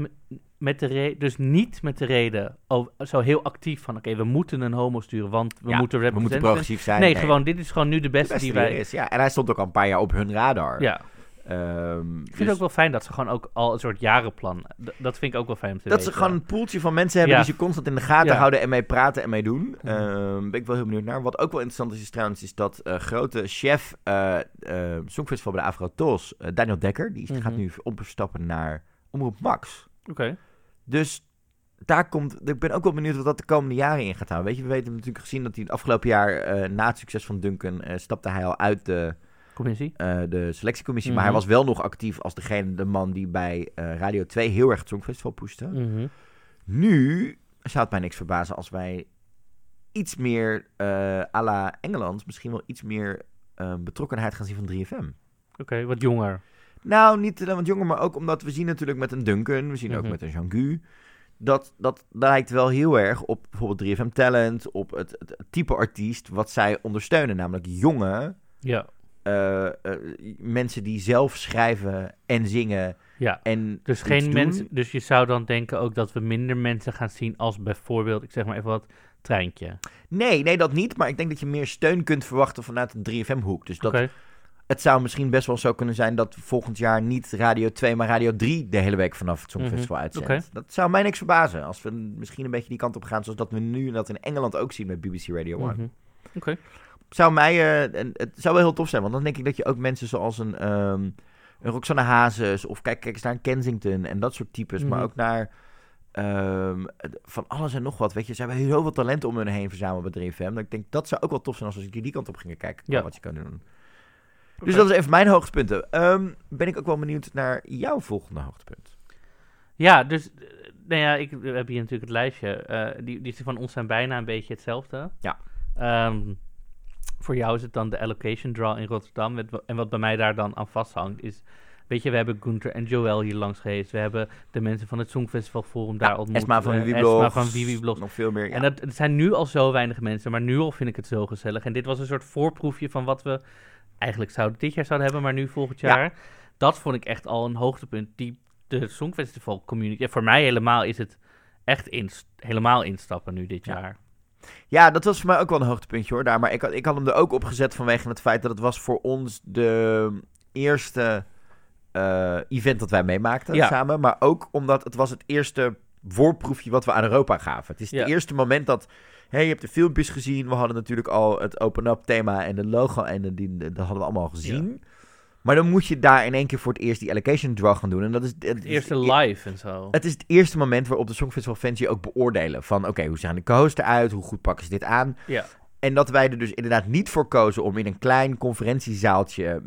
met, de reden, dus niet met de reden, oh, zo heel actief van, oké, we moeten een homo sturen, want we Ja, moeten we moeten progressief zijn. Nee, gewoon, dit is gewoon nu de de beste, die wij... is. Ja, en hij stond ook al een paar jaar op hun radar. Ja, Ehm, ik vind dus het ook wel fijn dat ze gewoon ook al een soort jarenplan, dat vind ik ook wel fijn om te Dat weten. ze gewoon een poeltje van mensen hebben Ja. die ze constant in de gaten Ja. houden en mee praten en mee doen. Mhm. Ehm, ben ik wel heel benieuwd naar. Wat ook wel interessant is, is trouwens, is dat eh, grote chef uh, Songfestival bij de Afro Tos, Daniel Dekker, die Mhm. gaat nu opstappen naar Omroep Max. Oké, Dus daar komt, ik ben ook wel benieuwd wat dat de komende jaren in gaat houden. Weet je, we weten natuurlijk gezien dat hij het afgelopen jaar, eh, na het succes van Duncan, eh, stapte hij al uit de, Commissie? eh, de selectiecommissie. Maar hij Mhm. was wel nog actief als degene, de man die bij Radio 2 heel erg het Songfestival pushte. Mhm. Nu zou het mij niks verbazen als wij iets meer à la Engeland, misschien wel iets meer betrokkenheid gaan zien van 3FM. Oké, wat jonger. Nou, niet alleen wat jonger, maar ook omdat we zien natuurlijk met een Duncan, we zien ook Mhm. met een Jean-Gu. Dat, dat lijkt wel heel erg op bijvoorbeeld 3FM Talent, op het, het, type artiest wat zij ondersteunen. Namelijk jonge Ja, eh, eh, mensen die zelf schrijven en zingen. ja. En Dus geen mensen. Dus je zou dan denken ook dat we minder mensen gaan zien als bijvoorbeeld, ik zeg maar even wat, treintje. Nee, nee, dat niet. Maar ik denk dat je meer steun kunt verwachten vanuit een 3FM-hoek. Dus dat. Het zou misschien best wel zo kunnen zijn dat volgend jaar niet Radio 2, maar Radio 3 de hele week vanaf het Songfestival uitzendt. Mhm. Oké. Dat zou mij niks verbazen. Als we misschien een beetje die kant op gaan, zoals dat we nu dat in Engeland ook zien met BBC Radio 1. Mhm. Oké. Zou mij, en het zou wel heel tof zijn, want dan denk ik dat je ook mensen zoals een, ehm een Roxanne Hazes, of kijk, kijk eens naar Kensington en dat soort types, maar Mhm. ook naar ehm, van alles en nog wat. Weet je, ze hebben heel veel talent om hun heen verzameld bij 3FM. Dat ik denk, dat zou ook wel tof zijn als we die kant op gingen kijken, Ja. wat je kan doen. Dus dat is even mijn hoogtepunten. Ehm, ben ik ook wel benieuwd naar jouw volgende hoogtepunt. Ja, dus, eh, nou ja, ik, hebben hier natuurlijk het lijstje. eh, die, die van ons zijn bijna een beetje hetzelfde. Ja. Ehm, voor jou is het dan de allocation draw in Rotterdam. Met En wat bij mij daar dan aan vasthangt is... Weet je, we hebben Gunther en Joël hier langs geweest. We hebben de mensen van het Songfestival Forum daar ontmoet. Esma van eh, Blogs, van. Nog veel meer, ja. En dat, het zijn nu al zo weinig mensen, maar nu al vind ik het zo gezellig. En dit was een soort voorproefje van wat we eigenlijk zouden dit jaar zouden hebben, maar nu volgend Ja. jaar. Dat vond ik echt al een hoogtepunt. Die, de Songfestival community, voor mij helemaal is het echt inst- helemaal instappen nu dit Ja. jaar. Ja, dat was voor mij ook wel een hoogtepuntje hoor. Daar. Maar ik had, ik had hem er ook op gezet vanwege het feit dat het was voor ons de eerste eh, event dat wij meemaakten Ja. samen. Maar ook omdat het was het eerste voorproefje wat we aan Europa gaven. Het is Ja. het eerste moment dat... Hé, je hebt de filmpjes gezien. We hadden natuurlijk al het open-up thema en de logo. En de, die, dat hadden we allemaal gezien. Maar dan moet je daar in één keer voor het eerst die allocation draw gaan doen. En dat is het, Het is- eerste live en zo. het is het eerste moment waarop de Songfestival fans je ook beoordelen. Van oké, hoe zijn de co-hosts eruit? Hoe goed pakken ze dit aan? Ja. En dat wij er dus inderdaad niet voor kozen om in een klein conferentiezaaltje...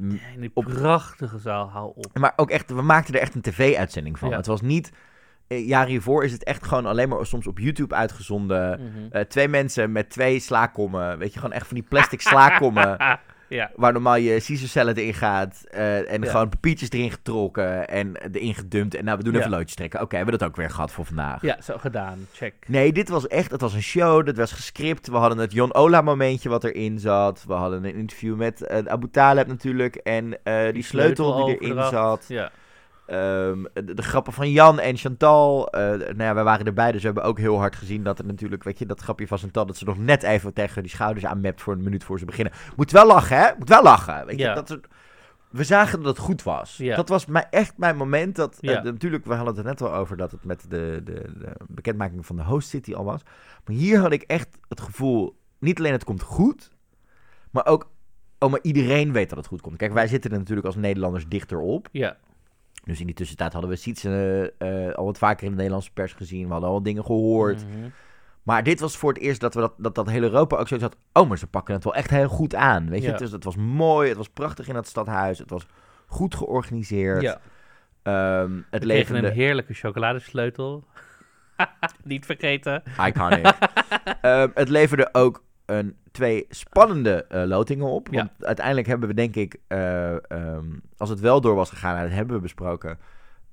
op- prachtige zaal, hou op. Maar ook echt, we maakten er echt een tv-uitzending van. Ja. Het was niet... eh, Jaren hiervoor is het echt gewoon alleen maar soms op YouTube uitgezonden. Mhm. Eh, twee mensen met twee slaakommen. Weet je, gewoon echt van die plastic slaakommen. ja. waar normaal je Caesar salad in gaat. eh, en Ja. gewoon papiertjes erin getrokken en erin gedumpt. En nou, we doen Ja. even loodjes trekken. Oké, hebben we dat ook weer gehad voor vandaag. ja, zo gedaan. Check. Nee, dit was echt, het was een show, dat was gescript. We hadden het Jon Ola momentje wat erin zat. We hadden een interview met eh, Abu Taleb natuurlijk. En eh, die, sleutel, die erin zat. Ja. Ehm, de, de grappen van Jan en Chantal. eh nou ja, wij waren erbij, dus we hebben ook heel hard gezien dat er natuurlijk, weet je, dat grapje van Chantal, dat ze nog net even tegen die schouders aanmept voor een minuut voor ze beginnen. Moet wel lachen, hè? Moet wel lachen. Weet je, Ja. dat soort- we zagen dat het goed was. Ja. Dat was mij, echt mijn moment. Dat, eh, natuurlijk, we hadden het er net al over dat het met de, de, de bekendmaking van de host city al was. Maar hier had ik echt het gevoel, niet alleen het komt goed, maar ook, oh, maar iedereen weet dat het goed komt. Kijk, wij zitten er natuurlijk als Nederlanders dichter op. Ja. Dus in die tussentijd hadden we Sietse eh, al wat vaker in de Nederlandse pers gezien. We hadden al wat dingen gehoord. Mhm. Maar dit was voor het eerst dat we dat, dat, dat hele Europa ook zoiets had. Oh, maar ze pakken het wel echt heel goed aan. Weet je, Ja. het, was mooi. Het was prachtig in het stadhuis. Het was goed georganiseerd. Ja. Ehm, het We kregen levende... een heerlijke chocoladesleutel. Niet vergeten. Iconic. Ehm, het leverde ook een, twee spannende eh, lotingen op. Ja. Want uiteindelijk hebben we denk ik, eh, ehm, als het wel door was gegaan, dat hebben we besproken,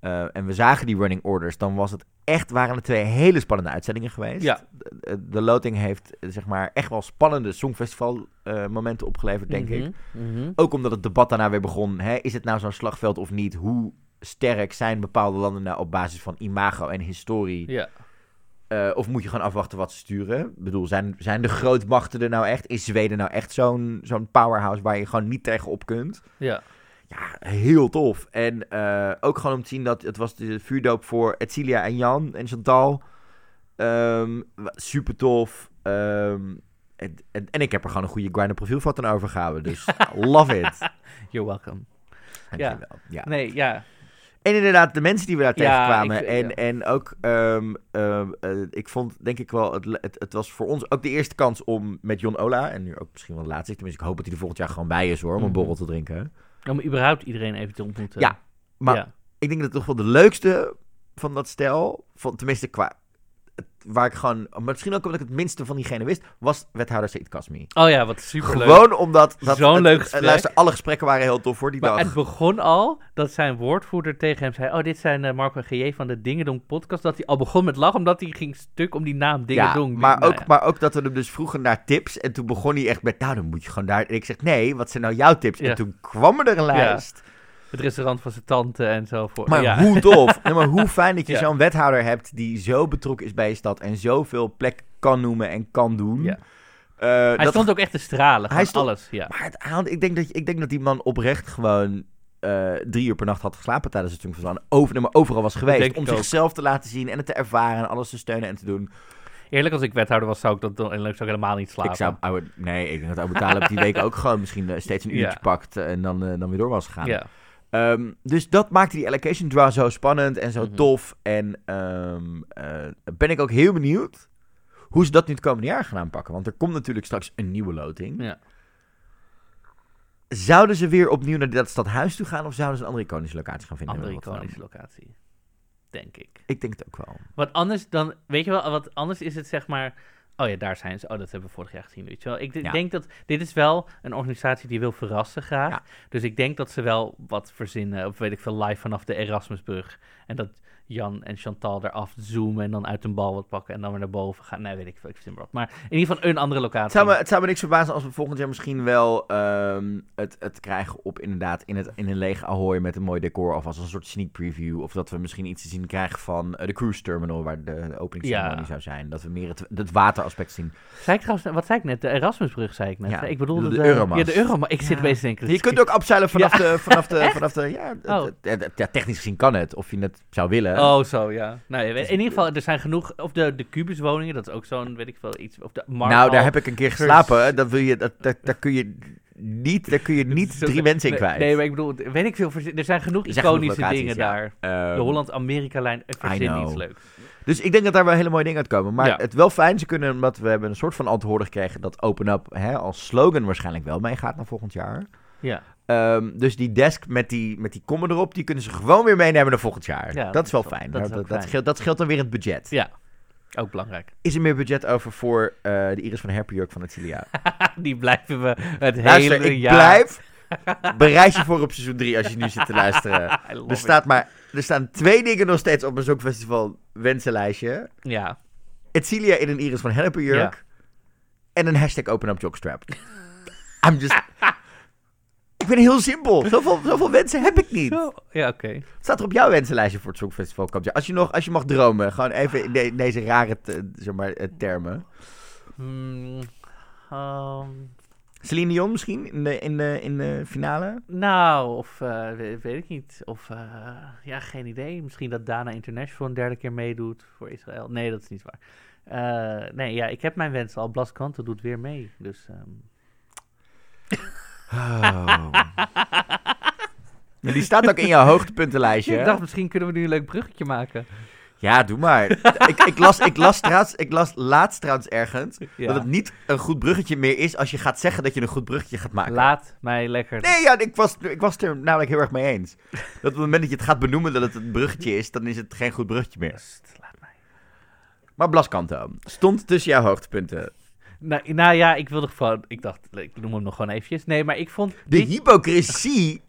eh, en we zagen die running orders, dan was het echt, waren het twee hele spannende uitzendingen geweest. Ja. De, de loting heeft, zeg maar, echt wel spannende songfestival eh, momenten opgeleverd, denk ik. Mhm, mhm. Ook omdat het debat daarna weer begon. Hè? Is het nou zo'n slagveld of niet? Hoe sterk zijn bepaalde landen nou op basis van imago en historie? Ja. Eh, of moet je gewoon afwachten wat ze sturen? Ik bedoel, zijn, zijn de grootmachten er nou echt? Is Zweden nou echt zo'n zo'n powerhouse waar je gewoon niet tegenop kunt? Ja. Ja, heel tof. En eh, ook gewoon om te zien dat het was de vuurdoop voor Etcilia en Jan en Chantal. Ehm, super tof. Ehm, en, en, en ik heb er gewoon een goede grinder profielfoto aan overgehouden. Dus love it. You're welcome. Dankjewel. Ja. Nee, ja. En inderdaad, de mensen die we daar tegenkwamen. ik- en, ja. en ook, ehm, ehm, eh, ik vond denk ik wel, het, het, het was voor ons ook de eerste kans om met Jon Ola, en nu ook misschien wel de laatste, tenminste ik hoop dat hij er volgend jaar gewoon bij is hoor, om een Mhm. borrel te drinken. Om überhaupt iedereen even te ontmoeten. Ja, maar-. Ik denk dat toch wel de leukste van dat stel, van, tenminste qua, waar ik gewoon, misschien ook omdat ik het minste van diegene wist, was wethouder Said Kasmi. Oh ja, wat superleuk. Gewoon omdat, dat, Zo'n het- leuk gesprek. Luister, alle gesprekken waren heel tof voor die Maar dag. het begon al dat zijn woordvoerder tegen hem zei... Oh, dit zijn eh, Marco en GJ van de Dingedong podcast. Dat hij al begon met lachen, omdat hij ging stuk om die naam Dingedong. Ja, maar Nou ook, ja. maar ook dat we hem dus vroegen naar tips. En toen begon hij echt met, nou dan moet je gewoon daar... En ik zeg, nee, wat zijn nou jouw tips? Ja. En toen kwam er een lijst. Het restaurant van zijn tante en zo. Voor, Maar ja. hoe tof. Nee, maar hoe fijn dat je Ja. zo'n wethouder hebt die zo betrokken is bij je stad. En zoveel plek kan noemen en kan doen. Ja. Eh, Hij dat- stond ook echt te stralen. Hij stond- alles, ja. Maar het ik, denk dat, ik denk dat die man oprecht gewoon eh, drie uur per nacht had geslapen tijdens het van. Over, maar overal was geweest. Om ik ook. zichzelf te laten zien en het te ervaren en alles te steunen en te doen. Eerlijk, als ik wethouder was, zou ik dat dan, en leuk zou ik helemaal niet slapen. Ik zou, oude, nee, ik denk dat Abu Talib die week ook gewoon misschien eh, steeds een uurtje Ja. pakt en dan, dan weer door was gegaan. Ja. Ehm, dus dat maakte die allocation draw zo spannend en zo Mhm. tof. En ehm, eh, ben ik ook heel benieuwd hoe ze dat nu het komende jaar gaan aanpakken. Want er komt natuurlijk straks een nieuwe loting. Ja. Zouden ze weer opnieuw naar dat stadhuis toe gaan of zouden ze een andere iconische locatie gaan vinden? in Andere iconische locatie. Denk ik. Ik denk het ook wel. Wat anders dan, weet je wel, wat anders is het zeg maar. Oh ja, daar zijn ze. Oh, dat hebben we vorig jaar gezien, weet je wel. Ik Ja. denk dat dit is wel een organisatie die wil verrassen graag. Ja. Dus ik denk dat ze wel wat verzinnen, of weet ik veel, live vanaf de Erasmusbrug. En dat Jan en Chantal eraf zoomen en dan uit een bal wat pakken en dan weer naar boven gaan. Nee, weet ik veel, ik verzin maar wat. Maar in ieder geval een andere locatie. Het zou, me, het zou me niks verbazen als we volgend jaar misschien wel ehm, het, het krijgen op inderdaad in, het, in een lege Ahoy met een mooi decor of als een soort sneak preview. Of dat we misschien iets te zien krijgen van eh, de cruise terminal waar de, de openingsceremonie Ja. zou zijn. Dat we meer het, het wateraspect zien. Zei ik trouwens, wat zei ik net? De Erasmusbrug zei ik net. Ja, ik bedoelde de de, Euromast. Ja, de Euromast. Ik zit Ja. te denken. Je kunt ook afzeilen vanaf, de, vanaf de, vanaf de, ja, Oh. ja, technisch gezien kan het, of je het zou willen. Oh, zo, ja. Nou, in ieder geval, er zijn genoeg... Of de, de kubuswoningen, dat is ook zo'n, weet ik veel, iets... Of de nou, daar heb ik een keer geslapen. Dat wil je, dat, dat, daar kun je niet, daar kun je niet Zo- drie mensen in kwijt. Nee, maar ik bedoel, weet ik veel, er zijn genoeg Er zijn genoeg iconische locaties, dingen ja. daar. Ehm, De Holland-Amerika-lijn, ik I verzin iets leuks. Dus ik denk dat daar wel hele mooie dingen uitkomen. Maar Ja. het wel fijn, ze kunnen, omdat we hebben een soort van antwoorden gekregen dat Open Up hè, als slogan waarschijnlijk wel meegaat naar volgend jaar. Ja, Ehm, dus die desk met die, met die kommen erop, die kunnen ze gewoon weer meenemen naar volgend jaar. Ja, dat, is wel fijn. dat dat, dat, scheelt, dat scheelt dan weer het budget. ja. Ook belangrijk. Is er meer budget over voor eh, de Iris van Herpenjurk van Atilia? Die blijven we het Luister, hele ik jaar... blijf. Bereid je voor op seizoen 3 als je nu zit te luisteren. Er, staat maar, er staan twee dingen nog steeds op mijn Songfestival wensenlijstje. Ja, Etilia in een Iris van Herpenjurk. En een hashtag Open Up Jockstrap. I'm just... ik ben heel simpel. Zoveel, zoveel wensen heb ik niet. Zo, ja oké. Staat er op jouw wensenlijstje voor het Songfestival? Als je, nog, als je mag dromen, gewoon even in de- deze rare te- zeg maar, eh, termen. Hmm, ehm, Celine Dion misschien in de, in de, in de finale? nou, of eh, weet, weet ik niet. Of, eh, ja, geen idee. Misschien dat Dana International een derde keer meedoet voor Israël. Nee, dat is niet waar. Eh, nee, ja, ik heb mijn wens al. Blas Kanto doet weer mee. Dus, ehm, Oh. Die staat ook in jouw hoogtepuntenlijstje. ik dacht, misschien kunnen we nu een leuk bruggetje maken. Ja, doe maar. ik, ik, las, ik, las trouwens, ik las laatst trouwens ergens Ja. dat het niet een goed bruggetje meer is als je gaat zeggen dat je een goed bruggetje gaat maken. Laat mij lekker... Nee, ja, ik was, ik was het er namelijk heel erg mee eens. Dat op het moment dat je het gaat benoemen dat het een bruggetje is, dan is het geen goed bruggetje meer. Laat mij. Maar Blaskanto stond tussen jouw hoogtepunten. Nou, nou ja, ik wilde gewoon... Ik dacht, ik noem hem nog gewoon eventjes. Nee, maar ik vond... De dit- hypocrisie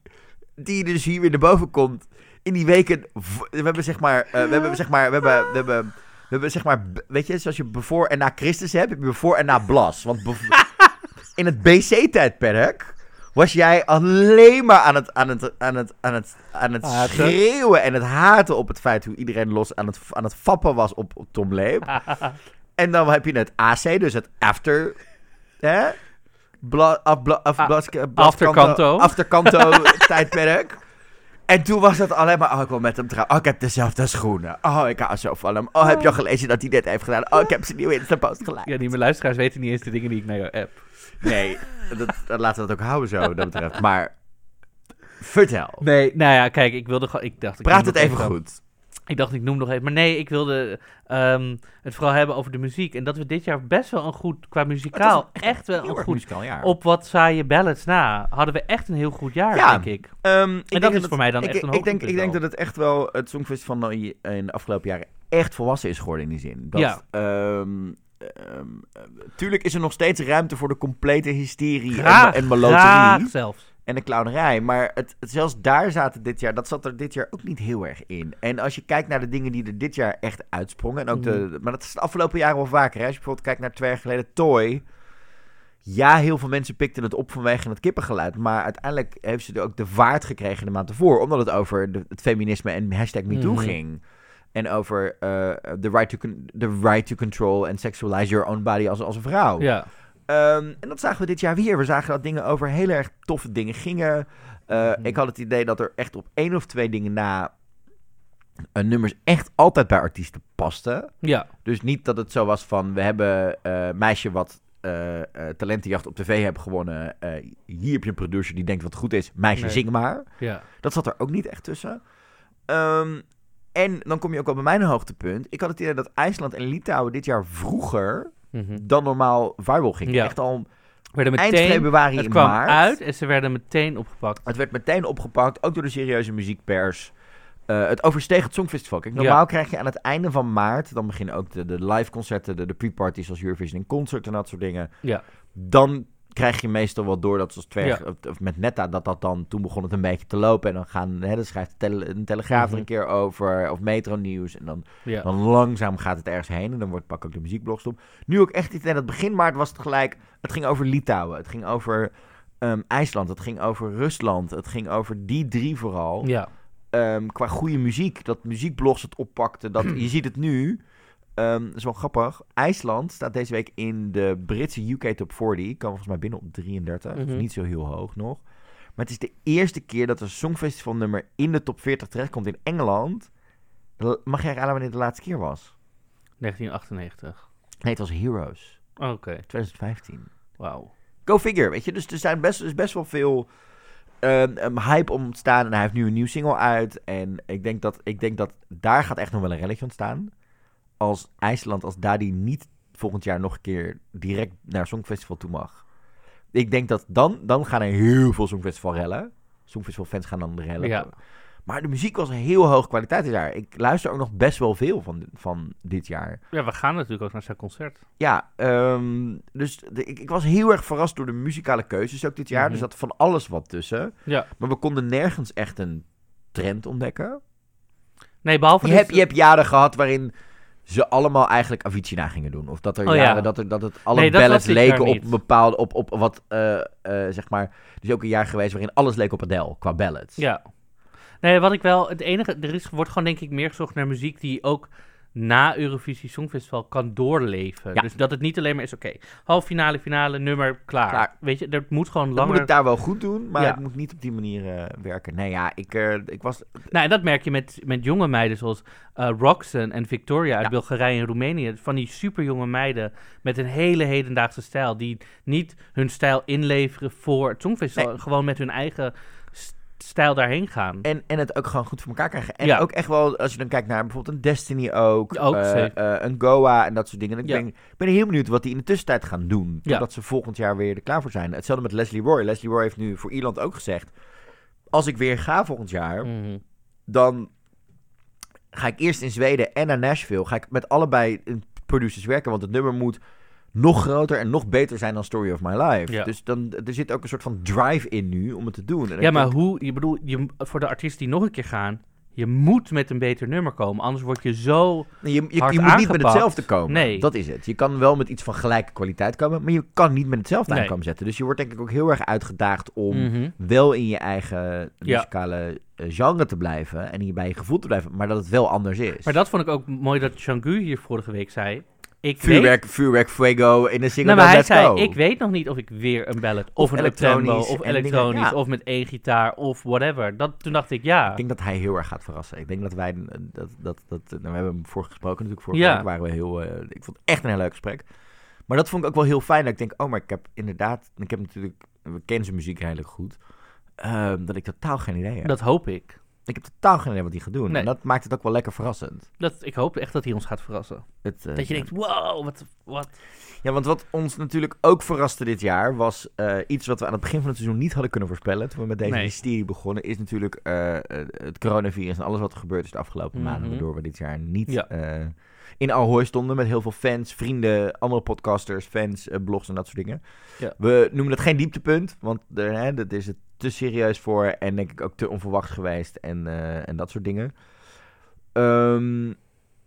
die dus hier weer naar boven komt in die weken. We hebben zeg maar, eh, we hebben zeg maar, we hebben, we hebben, we hebben zeg maar, weet je, zoals je voor en na Christus hebt, heb je voor en na Blas. Want in het BC-tijdperk was jij alleen maar aan het, aan het, aan het, aan het, aan het Haten. schreeuwen en het haten op het feit hoe iedereen los aan het, aan het fappen was op, op Tom Leep. En dan heb je het AC, dus het after. Hè? Bla, af, bla, af, Ah, blas- blas- afterkanto. Afterkanto tijdperk. En toen was het alleen maar, oh, ik wil met hem trouwen. Oh, ik heb dezelfde schoenen. Oh, ik hou zo van hem. Oh, heb je al gelezen dat hij dit heeft gedaan? Oh, ik heb zijn nieuwe Insta-post gelijk. Ja, die mijn luisteraars weten niet eens de dingen die ik naar jou app. Nee, dat, dat, laten we dat ook houden zo, dat betreft. Maar Vertel. Nee, nou ja, kijk, ik wilde gewoon... Ik dacht, ik Praat het even goed. Ik dacht, ik noem nog even. Maar nee, ik wilde ehm, het vooral hebben over de muziek. En dat we dit jaar best wel een goed, qua muzikaal, echt, wel een goed... jaar. Op wat saaie ballads na, hadden we echt een heel goed jaar, Ja. denk ik. Ehm, ik dat is voor mij dan ik, echt een ik denk, ik denk dat het echt wel het Songfestival van in de afgelopen jaren echt volwassen is geworden in die zin. Dat, Ja. ehm, ehm, eh, tuurlijk is er nog steeds ruimte voor de complete hysterie Graag, en, en graag zelfs. En de clownerij. Maar het, het- zelfs daar zaten dit jaar, dat zat er dit jaar ook niet heel erg in. En als je kijkt naar de dingen die er dit jaar echt uitsprongen, en ook de, maar dat is de afgelopen jaren wel vaker. Hè? Als je bijvoorbeeld kijkt naar twee jaar geleden Toy. Ja, heel veel mensen pikten het op vanwege het kippengeluid. Maar uiteindelijk heeft ze er ook de vaart gekregen de maand ervoor. Omdat het over de, het feminisme en hashtag MeToo Mhm. ging. En over eh, the, right to the right to control and sexualize your own body als, als een vrouw. Ja. Ehm, en dat zagen we dit jaar weer. We zagen dat dingen over heel erg toffe dingen gingen. Eh, Mhm. Ik had het idee dat er echt op één of twee dingen na... eh, nummers echt altijd bij artiesten pasten. Ja. Dus niet dat het zo was van... we hebben eh meisje wat talentenjacht op tv hebben gewonnen. Hier heb je een producer die denkt wat goed is. Meisje, Nee. zing maar. Ja. Dat zat er ook niet echt tussen. Ehm, en dan kom je ook wel bij mijn hoogtepunt. Ik had het idee dat IJsland en Litouwen dit jaar vroeger Mhm. dan normaal viral gingen. Ja. Echt al Werden eind meteen, februari het in kwam maart. uit en ze werden meteen opgepakt. Het werd meteen opgepakt, ook door de serieuze muziekpers. Eh, het oversteeg het Songfestival. Kijk, Ja. normaal krijg je aan het einde van maart, dan beginnen ook de, de live concerten, de, de pre-parties als Eurovision in Concert en dat soort dingen. Ja. Dan krijg je meestal wel door dat zoals twee, Ja. of, met Netta, dat dat dan, toen begon het een beetje te lopen. En dan gaan, hè, dan schrijft de tele, een Telegraaf er Mhm. een keer over, of Metro Nieuws. En dan, Ja. dan langzaam gaat het ergens heen en dan wordt pak ook de muziekblogs op. Nu ook echt iets, en het begin maart was het gelijk, het ging over Litouwen, het ging over ehm, IJsland, het ging over Rusland, het ging over die drie vooral ja. ehm, qua goede muziek. Dat muziekblogs het oppakten. Dat, je ziet het nu. Ehm dat is wel grappig. IJsland staat deze week in de Britse UK Top 40. Kan volgens mij binnen op 33. Mhm. Niet zo heel hoog nog. Maar het is de eerste keer dat een Songfestival nummer in de top 40 terechtkomt in Engeland. Mag jij raden wanneer de laatste keer was? 1998. Nee, het was Heroes. Oké. 2015. Wauw. Go figure, weet je. Dus er zijn best, is best wel veel ehm, hype om ontstaan. En hij heeft nu een nieuw single uit. En ik denk dat, ik denk dat daar gaat echt nog wel een relletje ontstaan. Als IJsland, als Dadi niet volgend jaar nog een keer direct naar Songfestival toe mag. Ik denk dat dan, dan gaan er heel veel Songfestival rellen. Songfestival fans gaan dan rellen. Ja. Maar de muziek was heel hoog kwaliteit dit jaar. Ik luister ook nog best wel veel van, van dit jaar. Ja, we gaan natuurlijk ook naar zijn concert. Ja, ehm, dus de- ik, ik was heel erg verrast door de muzikale keuzes ook dit jaar. Mhm. Er zat van alles wat tussen. Ja. Maar we konden nergens echt een trend ontdekken. Nee, behalve... Je dus- hebt, je hebt jaren gehad waarin ze allemaal eigenlijk Avicii na gingen doen. Of dat er Oh, ja. dat, er, dat het alle Nee, ballads leken op bepaalde... Op, op wat, eh, eh, zeg maar... Er is ook een jaar geweest waarin alles leek op Adele qua ballads. Ja. Nee, wat ik wel... Het enige... Er is, wordt gewoon denk ik meer gezocht naar muziek die ook na Eurovisie Songfestival kan doorleven. Ja. Dus dat het niet alleen maar is, oké, halve finale, finale, nummer, klaar. Klaar. Weet je, er moet gewoon langer... moet het daar wel goed doen, maar Ja. het moet niet op die manier eh, werken. Nee, ja, ik, eh, ik was... Nou, en dat merk je met, met jonge meiden zoals eh Roxanne en Victoria uit Ja. Bulgarije en Roemenië. Van die super jonge meiden met een hele hedendaagse stijl. Die niet hun stijl inleveren voor het Songfestival. Nee. Gewoon met hun eigen stijl daarheen gaan. En, en het ook gewoon goed voor elkaar krijgen. En Ja. ook echt wel, als je dan kijkt naar bijvoorbeeld een Destiny ook. Ook, eh, eh, een Goa en dat soort dingen. Ik Ja. ben, ik ben heel benieuwd wat die in de tussentijd gaan doen. Ja. Ze volgend jaar weer er klaar voor zijn. Hetzelfde met Leslie Roy. Leslie Roy heeft nu voor Ierland ook gezegd... Als ik weer ga volgend jaar, Mhm. dan ga ik eerst in Zweden en naar Nashville. Ga ik met allebei producers werken. Want het nummer moet nog groter en nog beter zijn dan Story of My Life. Ja. Dus dan, er zit ook een soort van drive in nu om het te doen. En Ja, maar denk- hoe... Je bedoel, je, voor de artiesten die nog een keer gaan... Je moet met een beter nummer komen. Anders word je zo... Je, je, hard je moet niet met hetzelfde komen. Nee. Dat is het. Je kan wel met iets van gelijke kwaliteit komen, maar je kan niet met hetzelfde Nee. aankomen zetten. Dus je wordt denk ik ook heel erg uitgedaagd om Mhm. wel in je eigen muzikale eh, genre te blijven en in bij je gevoel te blijven, maar dat het wel anders is. Maar dat vond ik ook mooi dat Changu hier vorige week zei. Ik weet vuurwerk, fuego in de single Nou, maar hij zei, Go. ik weet nog niet of ik weer een ballad of, Of een elektronisch of dingen, elektronisch ja. of met één gitaar of whatever. Dat, toen dacht ik, ja. Ik denk dat hij heel erg gaat verrassen. Ik denk dat wij, eh, dat, dat, dat, nou, we hebben hem vorige gesproken natuurlijk, vorige Ja. week waren we heel, eh, ik vond het echt een heel leuk gesprek. Maar dat vond ik ook wel heel fijn, dat ik denk, oh, maar ik heb inderdaad, ik heb natuurlijk, we kennen zijn muziek redelijk goed. ehm, dat ik totaal geen idee heb. Dat hoop ik. Ik heb totaal geen idee wat hij gaat doen. Nee. En dat maakt het ook wel lekker verrassend. Dat, ik hoop echt dat hij ons gaat verrassen. Het, eh, Dat je denkt, wow, wat... wat. Ja, want wat ons natuurlijk ook verraste dit jaar was eh, iets wat we aan het begin van het seizoen niet hadden kunnen voorspellen. Toen we met deze Nee. mysterie begonnen, is natuurlijk eh, het coronavirus en alles wat er gebeurd is de afgelopen Mhm. maanden. Waardoor we dit jaar niet Ja. In Ahoy stonden met heel veel fans, vrienden, andere podcasters, fans, eh, blogs en dat soort dingen. Ja. We noemen het geen dieptepunt, want er, hè, dat is het te serieus voor en denk ik ook te onverwacht geweest en, eh, en dat soort dingen. Ehm,